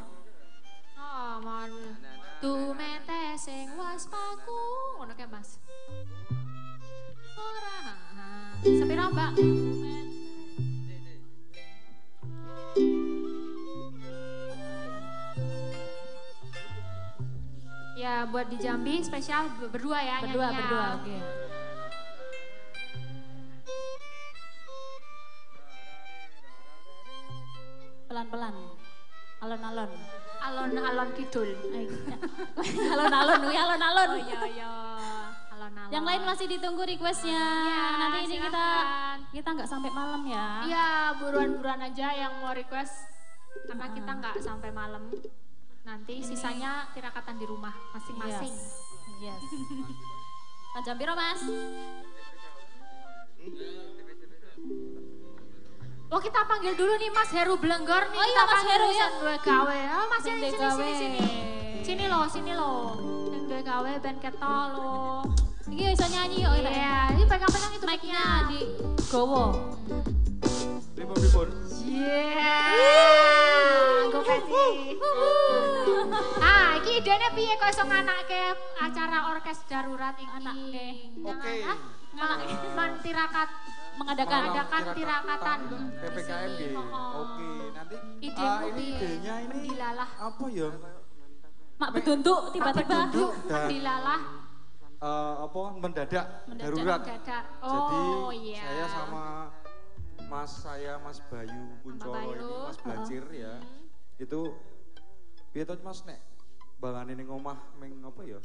Oh, mawar biru. Tu mete sing waspaku. Ngono Mas. Ora. Sepiro, Mbak? Ya, buat di Jambi spesial ber- berdua ya Berdua, nyanyinya. berdua. Oke. Pelan-pelan. Alon-alon. Alon-alon kidul. Ay, Alon-alon, alon-alon. Oh iya iya. Alon-alon. Yang lain masih ditunggu requestnya. Iya, Nanti ini kita silakan. kita nggak sampai malam ya. Iya, buruan-buruan aja yang mau request karena kita nggak sampai malam. Nanti sisanya tirakatan di rumah masing-masing. Yes. yes. Jam piro, Mas? Oh kita panggil dulu nih Mas Heru Blenggor nih. Oh iya, kita Mas Heru, ya. dua gawe. Oh Mas sini duwe sini sini sini. Sini loh, sini loh. Yang dua gawe band keto loh. Iki bisa nyanyi kok kita. Iya, ini pegang-pegang itu Mic-nya di gowo. Pripun pripun? Iya. Gue pensi. Ah, iki idene piye kok iso nganake acara orkes darurat iki? Anake. Oke. Ma- mentirakat Mengadakan. mengadakan tirakatan. PPKM G. Oh. Oke, nanti Idemu ah, ini idenya ini apa ya? Mak bedunduk tiba-tiba. Bedunduk. Dan- Eh, apa mendadak, Mendadak, darurat. mendadak. Jadi Oh iya. saya sama Mas saya Mas Bayu Kuncoro ini Mas Bacir ya. Itu piye to Mas nek bangane ning omah ming apa ya?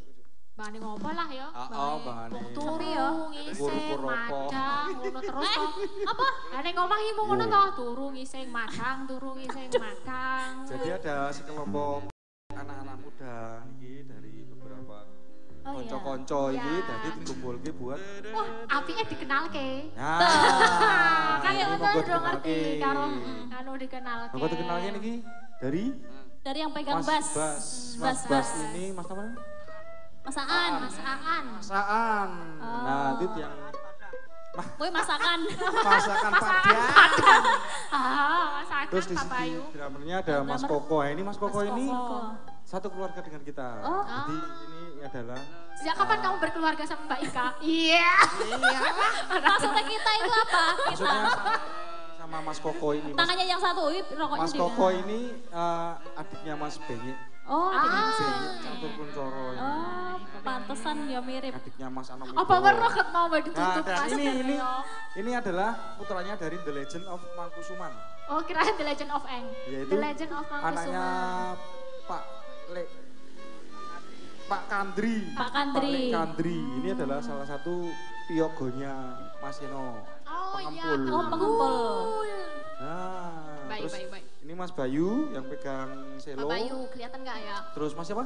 Bangane ngopo lah ya. Ah, oh, bangane. Turu ya? ngising madang ngono terus toh. Apa? Lah ning omah iki mung ngono Oh. toh, turu ngising madang, turu ngising madang. Jadi ada sekelompok anak-anak muda iki dari Oh, iya. konco-konco iki Iya. dadi dikumpulke buat Wah, apike dikenalke. Nah, Kan ini ya monggo udah ngerti karo anu dikenalke. Monggo dikenalke niki dari Dari yang pegang Mas bass. Bas. Hmm, Mas Bas ini Mas apa? Masakan. Mas Aan. Masaan. Nah, Oh. itu yang Woi masakan. masakan Padang. Ah, Mas Aan Terus di Pak sini Bayu. drummernya ada Mas Drummer. Koko. Ini Mas Koko Mas ini Koko. satu keluarga dengan kita. Oh. Jadi ini adalah Sejak kapan kamu berkeluarga sama Mbak Ika? Iya. Maksudnya kita itu apa? Kita. sama, Mas Koko ini. Mas, Tangannya yang satu, rokoknya Mas Koko ini eh, adiknya Mas Benyek. Oh, Ah. adiknya. Benyek campur kuncoro ini. Oh, pantesan ya mirip. Adiknya Mas Anom Apa meroket mau Nah, ditutup dan Mas? ini ini ini adalah putranya dari The Legend of Mangkusuman, Oh, kirain The Legend of Eng. yaitu The Legend of anaknya Mangkusuman. Pak Le Pak Kandri. Pak Kandri. Le Kandri. Ini adalah salah satu piogonya Mas Eno. Oh iya. Pengempul. Oh, pengempul. Nah, Baik, terus baik, baik. ini Mas Bayu yang pegang Pak selo. Bayu, kelihatan nggak ya? Terus Mas siapa?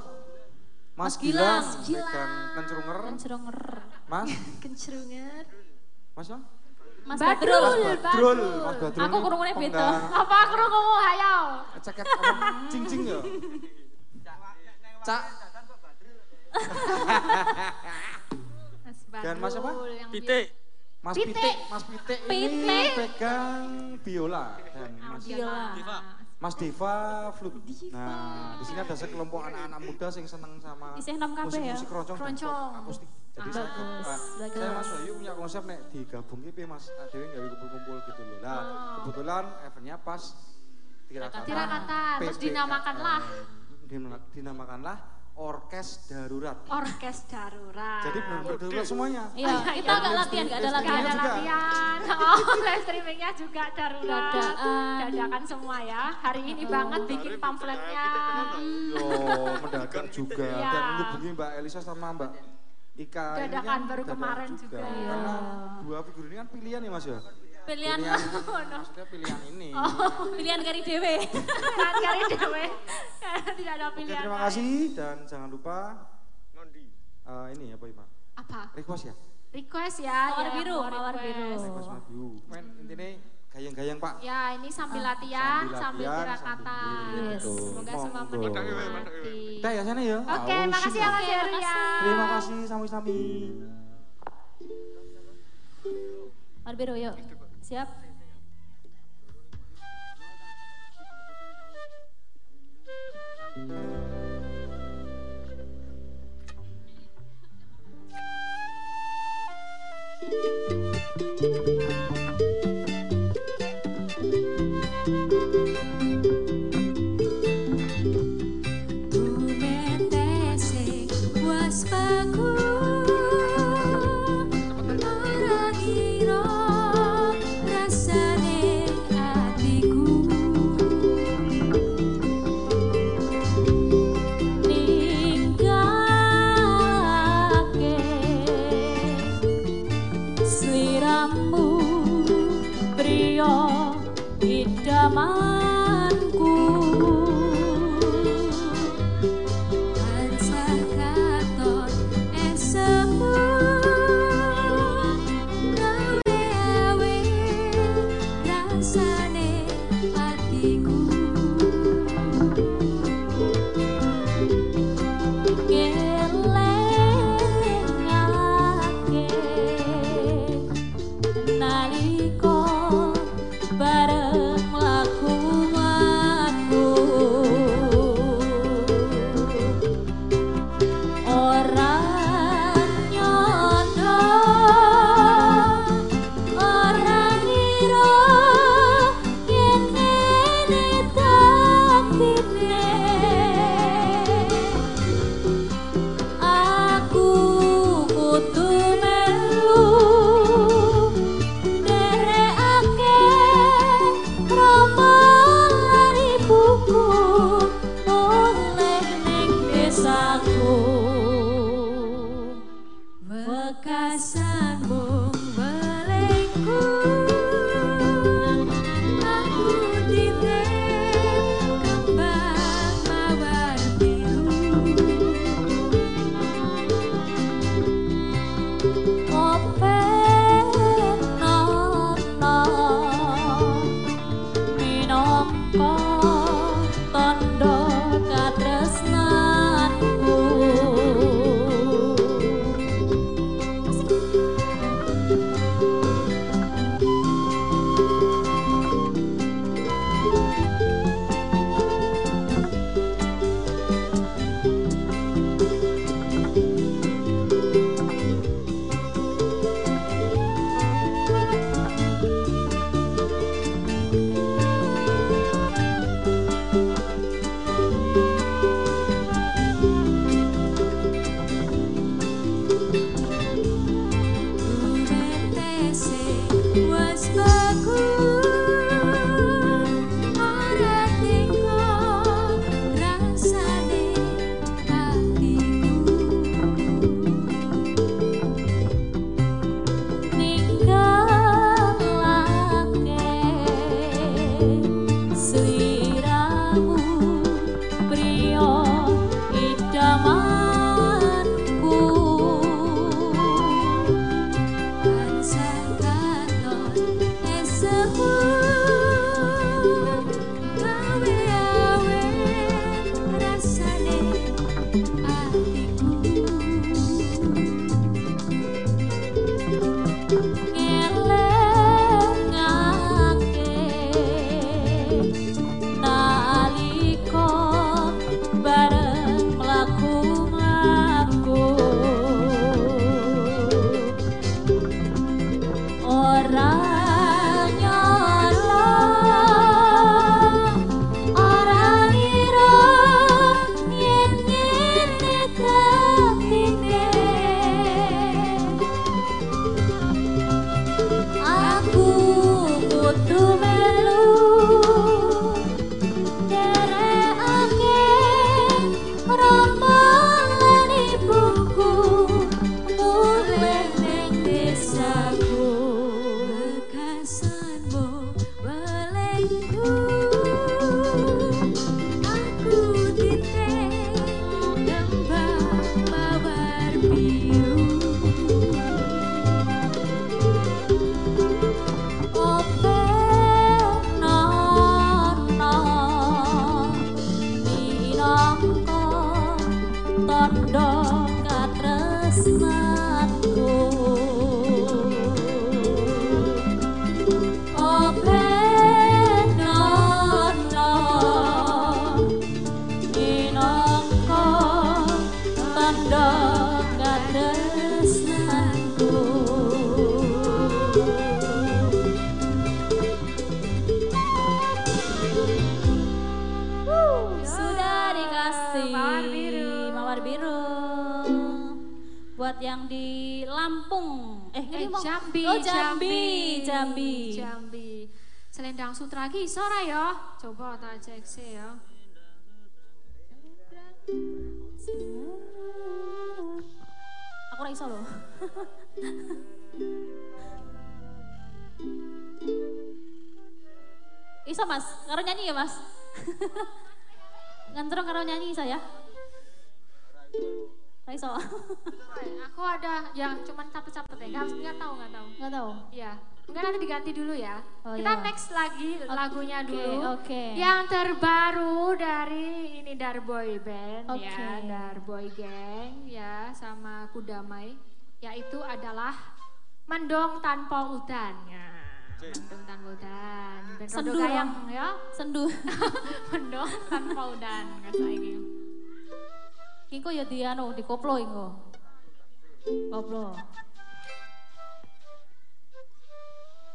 Mas Mas, Gilang. Gilang, pegang kencerunger. Kenceronger. Mas, Kencrungan. Mas siapa? Mas Badrul. Badrul. Badrul. Mas Badrul. Aku kurungnya beda. Apa aku ngomong hayo? Ceket? Cing-cing ya? Cak. Mas Dan Mas apa? Pitik. Mas Pitik. Pitik. Mas Pitik ini Pitik. pegang biola dan Mas biola. Mas Deva flute. Nah, di sini ada sekelompok anak-anak muda yang seneng sama Isih enam kabeh ya? musik-musik keroncong akustik. Jadi saya, Bagus, saya Mas Bayu punya konsep nek digabung iki Mas Adewe gawe kumpul-kumpul gitu loh. Nah, kebetulan eventnya pas tirakatan. Tirakatan, terus dinamakanlah. Dinama- dinamakanlah orkes darurat. Orkes darurat. Jadi benar-benar darurat semuanya. Iya, kita nggak latihan, nggak ada Gak latihan. ada juga. latihan. Oh, live streamingnya juga darurat. Dadakan. Dadakan semua ya. Hari ini banget bikin pamfletnya. Yo, mendadak juga. Iya. Dan menghubungi Mbak Elisa sama Mbak Ika ini Dadakan kan baru dadakan kemarin juga. Iya. Karena dua figur ini kan pilihan ya Mas ya. Pilihan maksudnya pilihan ini. pilihan kari dewe. Kan cari dewe. Tidak ada Oke, pilihan. terima lain. kasih dan jangan lupa eh, ini apa Ima? Apa? Request ya? Request ya. Mawar ya, biru, mawar biru. Request Mas Biu. Men intinya gayang-gayang Pak. Ya, ini sambil latihan, sambil sambil latihan, sambil kata. berdiri, betul. Semoga semua menikmati. Kita ya sana ya. Oke, Oh, makasih ya. Mas Heru ya. Terima kasih sami-sami. Mawar biru yuk. Siap? Coba tak cek sih ya. Aku ora iso loh. iso Mas, karo nyanyi ya Mas. Ngantro karo nyanyi iso ya? Ora iso. Aku ada yang cuman capet-capet ya. Nggak, nggak tahu, nggak tahu. Enggak tahu. Iya. Mungkin nanti diganti dulu ya. Oh, Kita iya. next lagi lagunya Oke, dulu. oke. Yang terbaru dari ini dari boy band ya, Oke. dari boy gang ya sama Kudamai yaitu adalah Mendong Tanpa Udan ya. Mendong Tanpa Udan. Band Sendu Gayang dong. ya. Sendu. Mendong Tanpa Udan kata ini. Engko ya di anu di koplo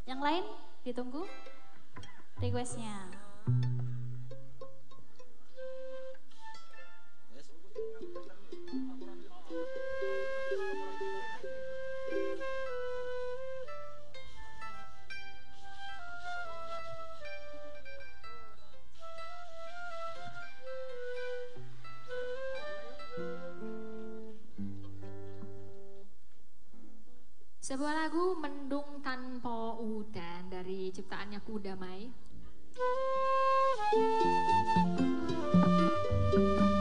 Yang lain ditunggu requestnya. Sebuah lagu Mendung Tanpa Udan dari ciptaannya Kudamai. Lagu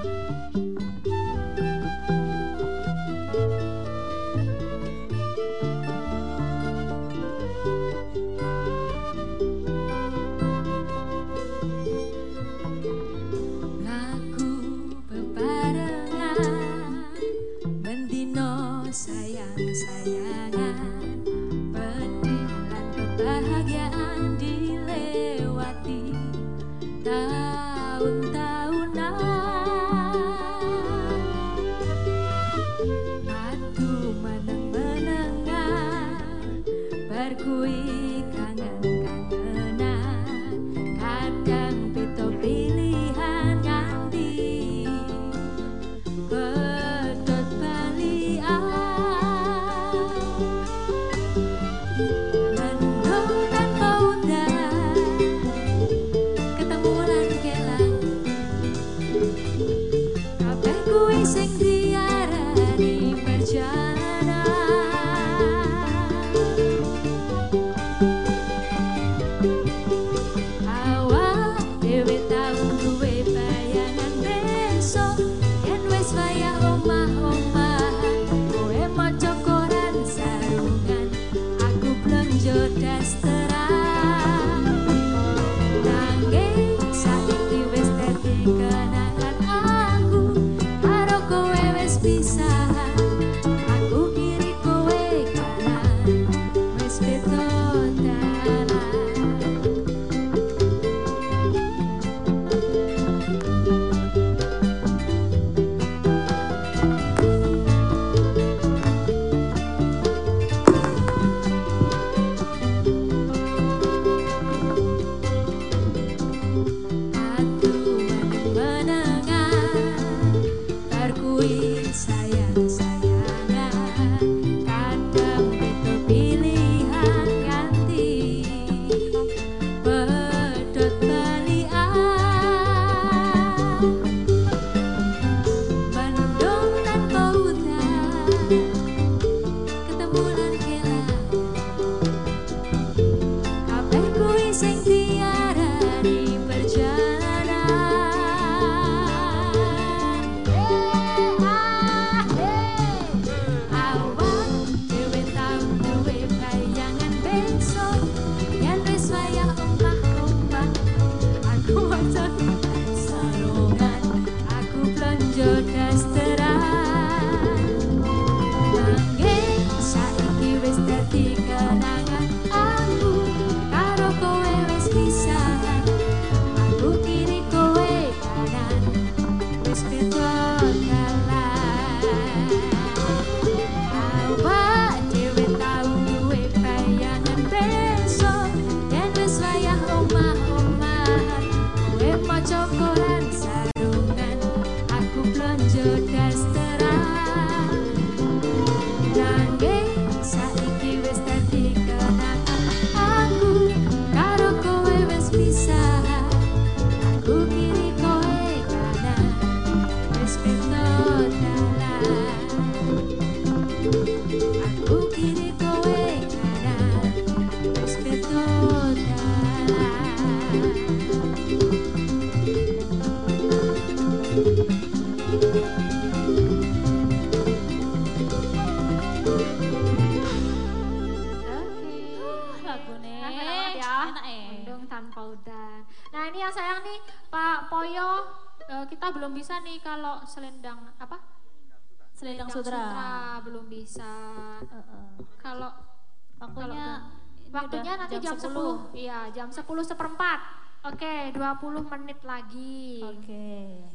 jam 10 seperempat. Oke, 20 menit lagi. Oke.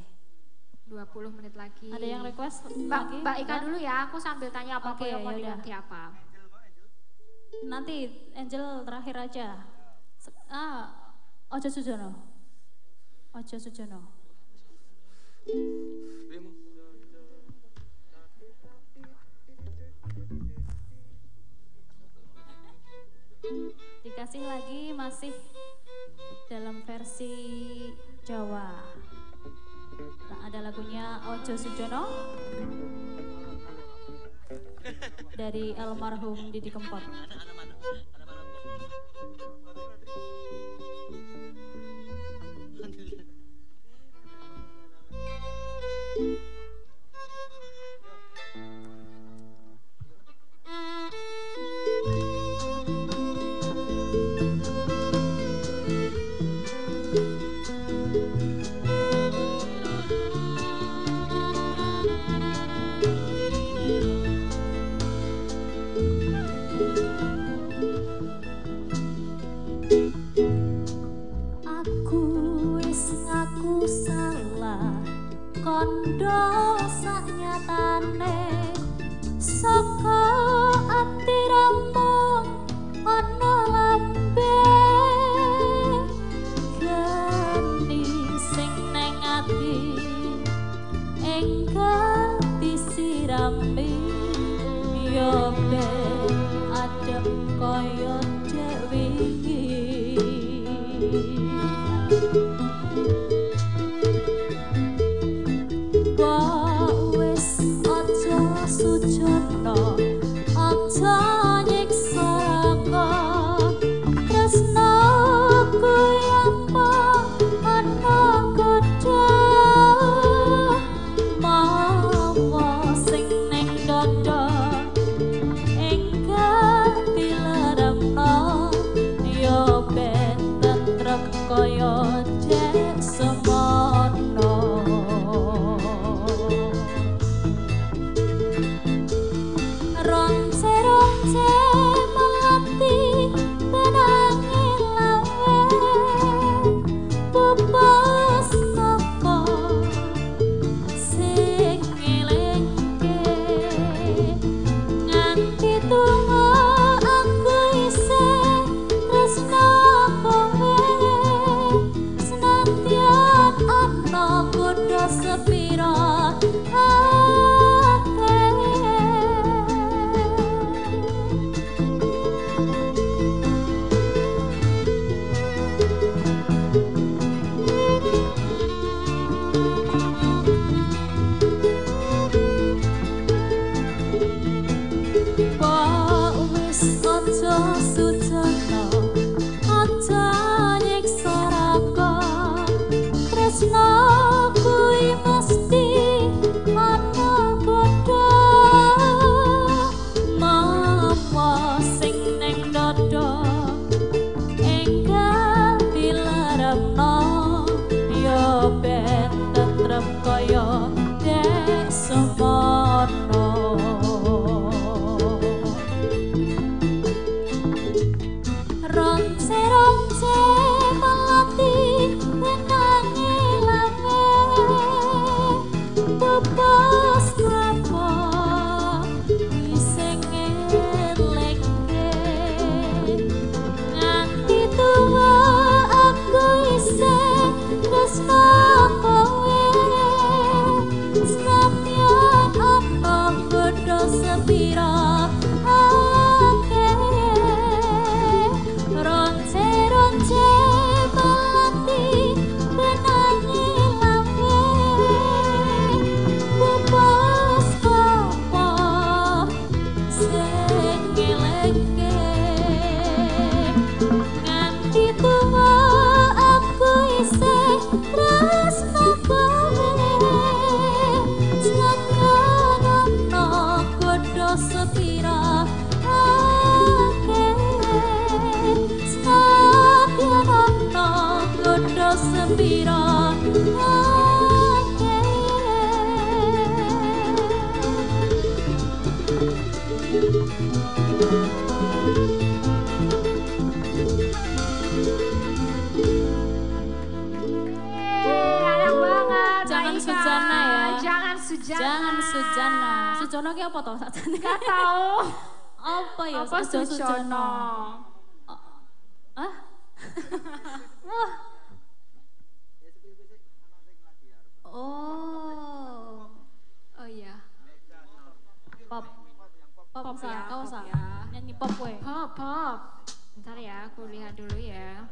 20 menit lagi. Ada yang request Mbak. Mbak Ika nah? dulu ya, aku sambil tanya apa okay, yang mau diganti apa. Nanti Angel terakhir aja. Ah, Ojo Sujono. Ojo Sujono. Thank you dikasih lagi masih dalam versi Jawa nah, ada lagunya Ojo Sujono dari almarhum Didi Kempot còn đó Sujono ki apa to sakjane? Gak apa ya apa Sujono? Sujono. Hah? Oh. Oh iya. Pop. Pop, pop ya, kau ya. Nyanyi pop gue. Pop, pop. ntar ya, aku lihat dulu ya.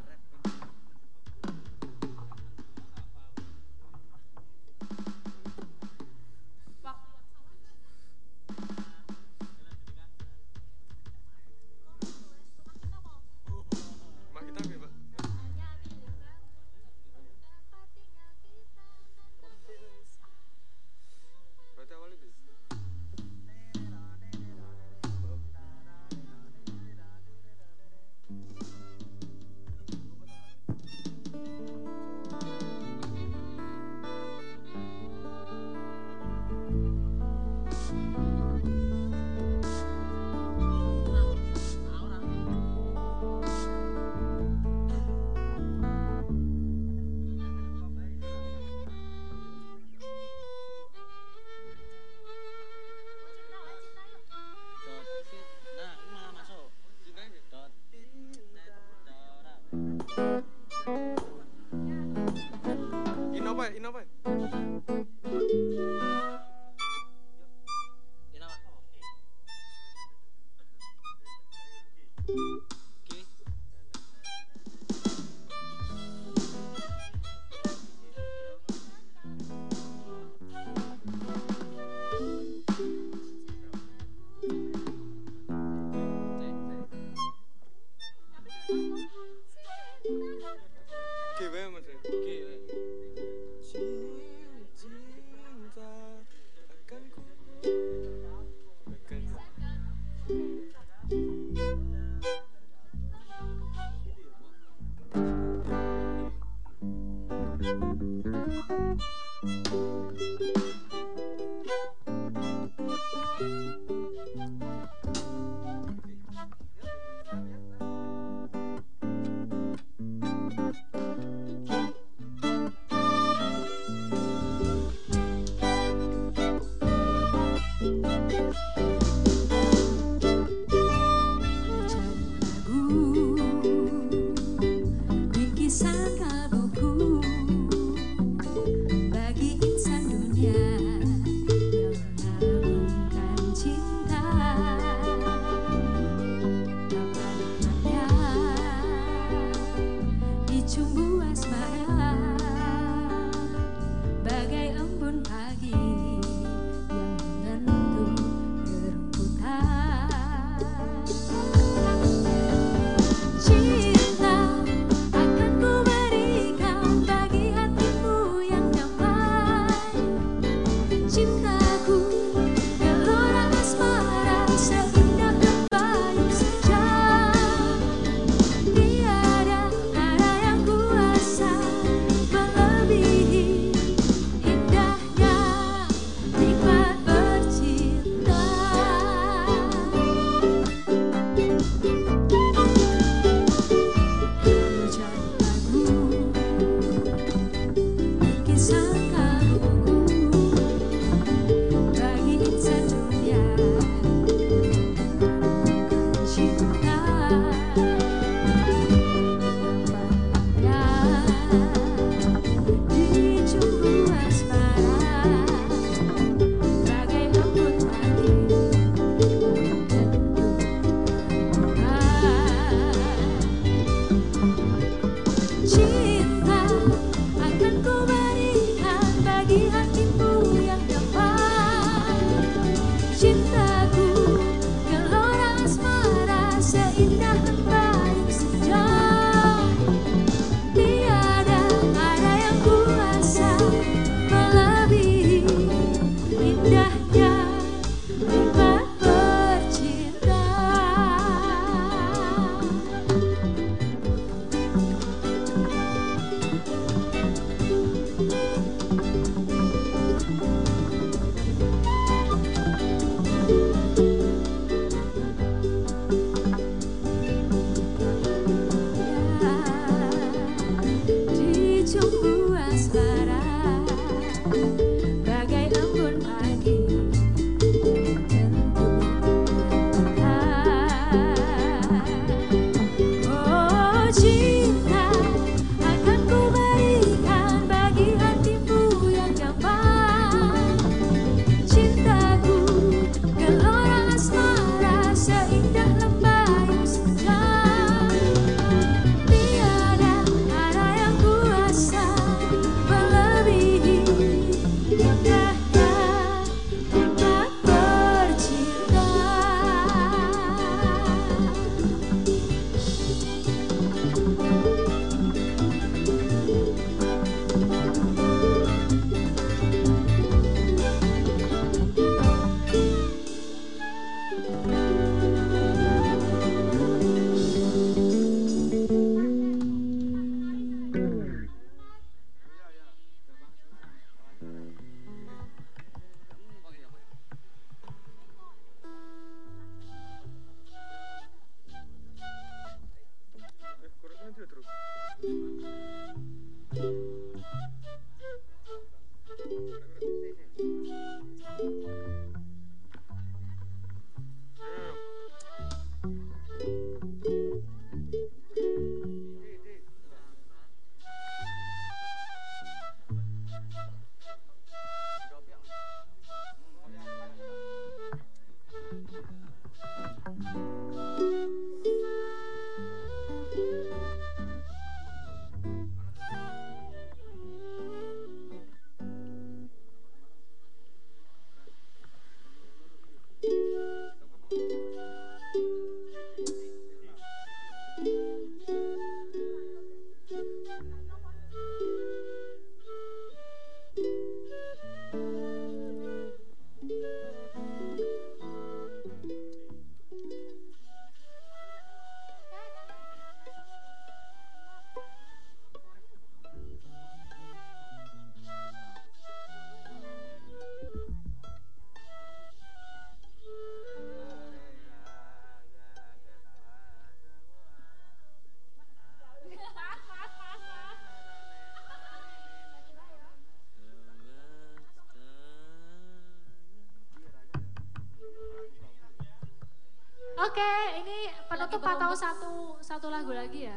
Penutup atau satu satu lagu lagi ya?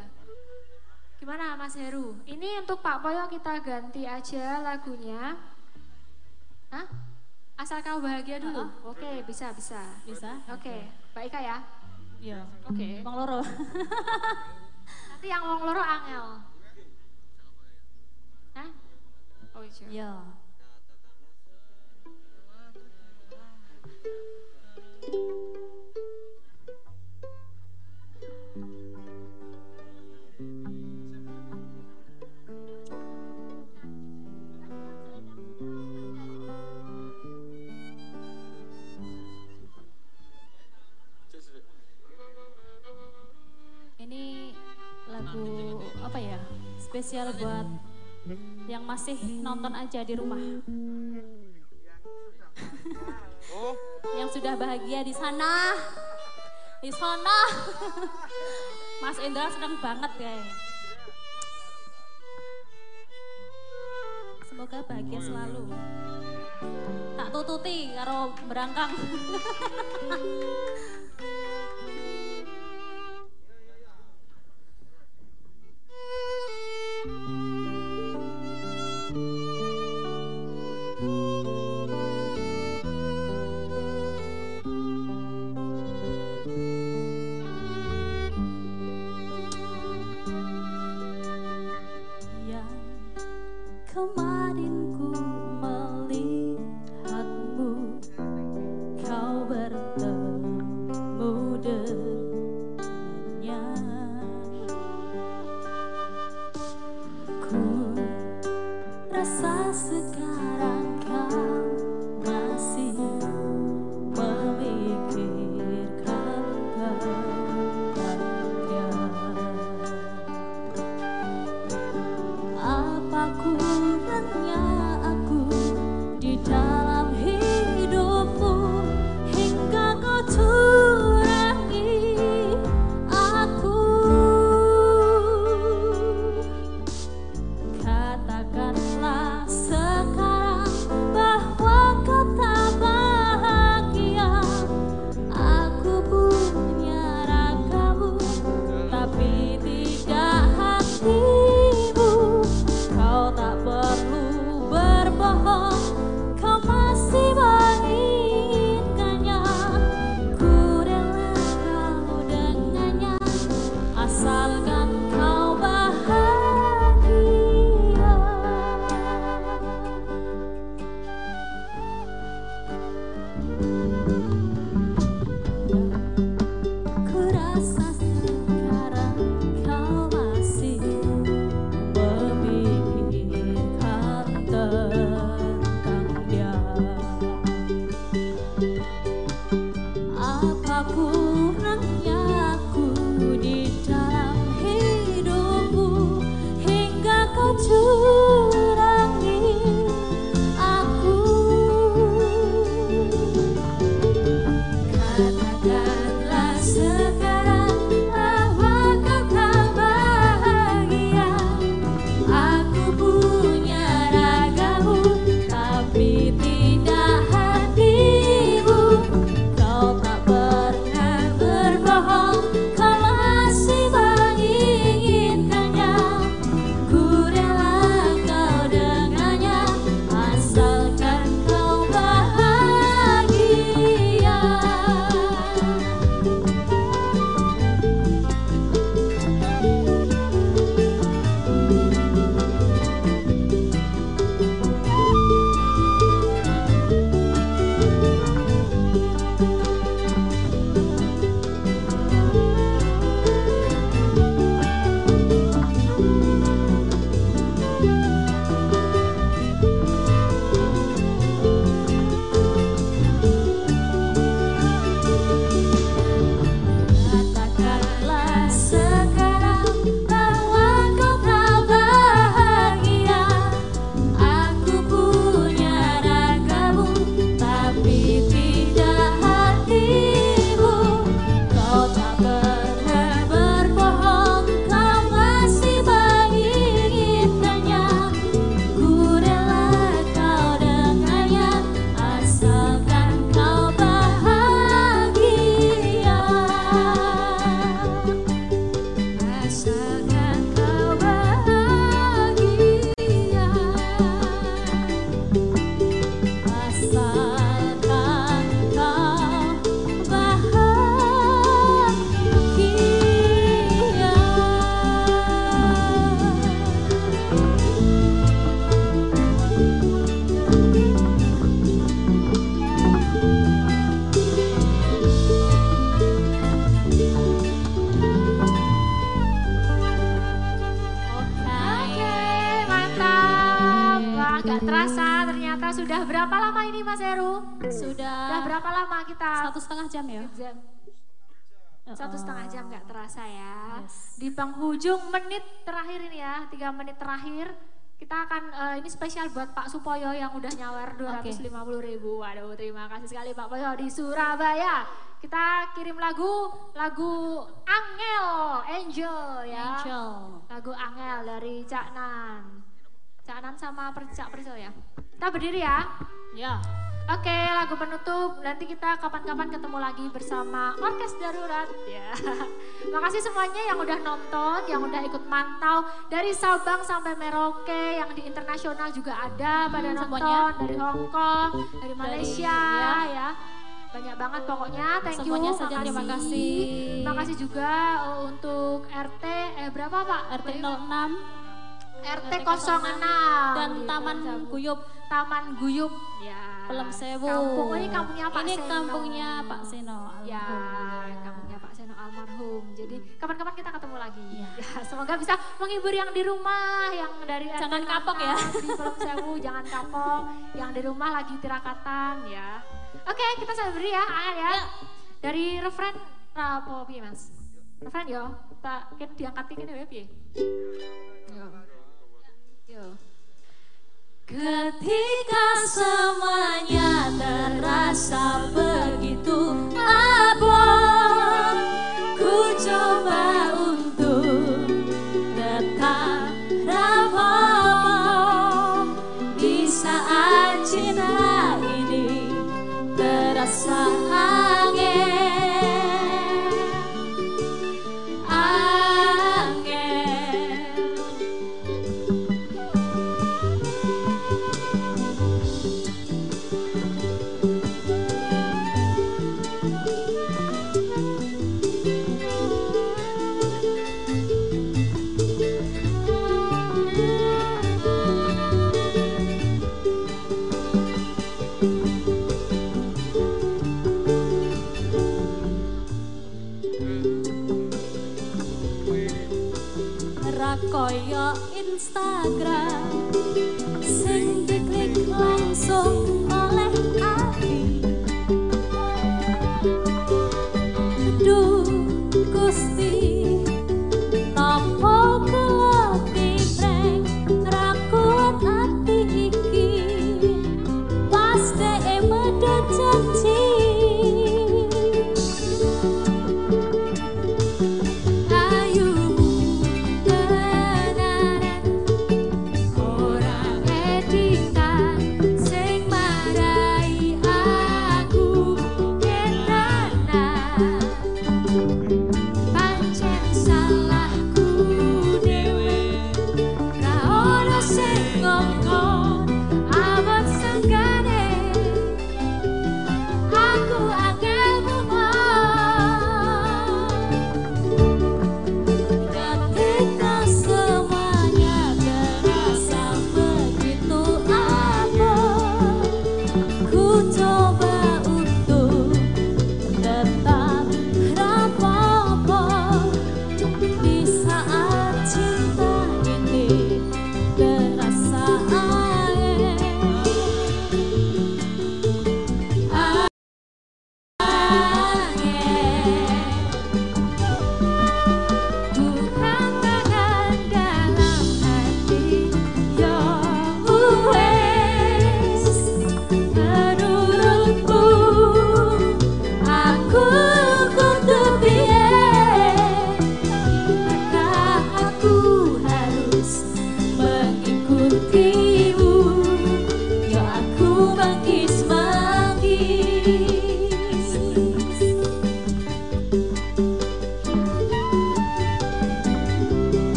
Gimana Mas Heru? Ini untuk Pak Poyo kita ganti aja lagunya. Hah? Asal kau bahagia dulu. Oke, bisa bisa. Bisa? Oke, Mbak Ika ya. Iya. Oke. Bang Loro. Nanti yang wong loro angel. Hah? Oh iya. Iya. Spesial buat yang masih nonton aja di rumah. yang sudah bahagia di sana. Di sana. Mas Indra senang banget ya. Semoga bahagia selalu. Tak tututi karo berangkang. penghujung menit terakhir ini ya, tiga menit terakhir kita akan eh, ini spesial buat Pak Supoyo yang udah nyawer 250 ribu. Waduh, terima kasih sekali Pak Poyo di Surabaya. Kita kirim lagu lagu Angel, Angel ya. Angel. Lagu Angel dari Cak Nan. Cak Nan sama Per- Cak Priscil ya. Kita berdiri ya. Ya. Oke, lagu penutup. Nanti kita kapan-kapan ketemu lagi bersama Orkes Darurat ya. Makasih semuanya yang udah nonton, yang udah ikut mantau dari Sabang sampai Merauke, yang di internasional juga ada pada nonton semuanya. dari Hong Kong, dari Malaysia ya. ya. Banyak banget pokoknya. Thank Semuanya you. saja terima kasih. Makasih juga uh, untuk RT eh berapa Pak? RT 06 RT RT 06 dan di Taman. Guyup Taman Guyup ya. Pelem Sewu. Kampung, oh ini kampungnya Pak Ini Seno. kampungnya Pak Seno. Ya, kampungnya Pak Seno almarhum. Jadi kapan-kapan kita ketemu lagi. Iya. Ya, semoga bisa menghibur yang di rumah, yang dari Jangan kapok 06 ya. Di Pelem Sewu, jangan kapok. Yang di rumah lagi tirakatan ya. Oke, kita sambil beri ya, Ael ya. Dari referen apa piye, Mas? Referen yo, tak diangkat kene wae piye? Yo. Yo. Ketika semuanya terasa begitu abon Ku coba untuk tetap ramah Di saat cinta ini terasa Angin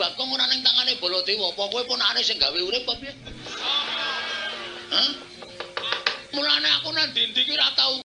Bagong ora ning tangane Baladewa. Apa kowe ponakane sing gawe urip apa piye? Hah? Mulane aku nang ndi-ndi ki ora tau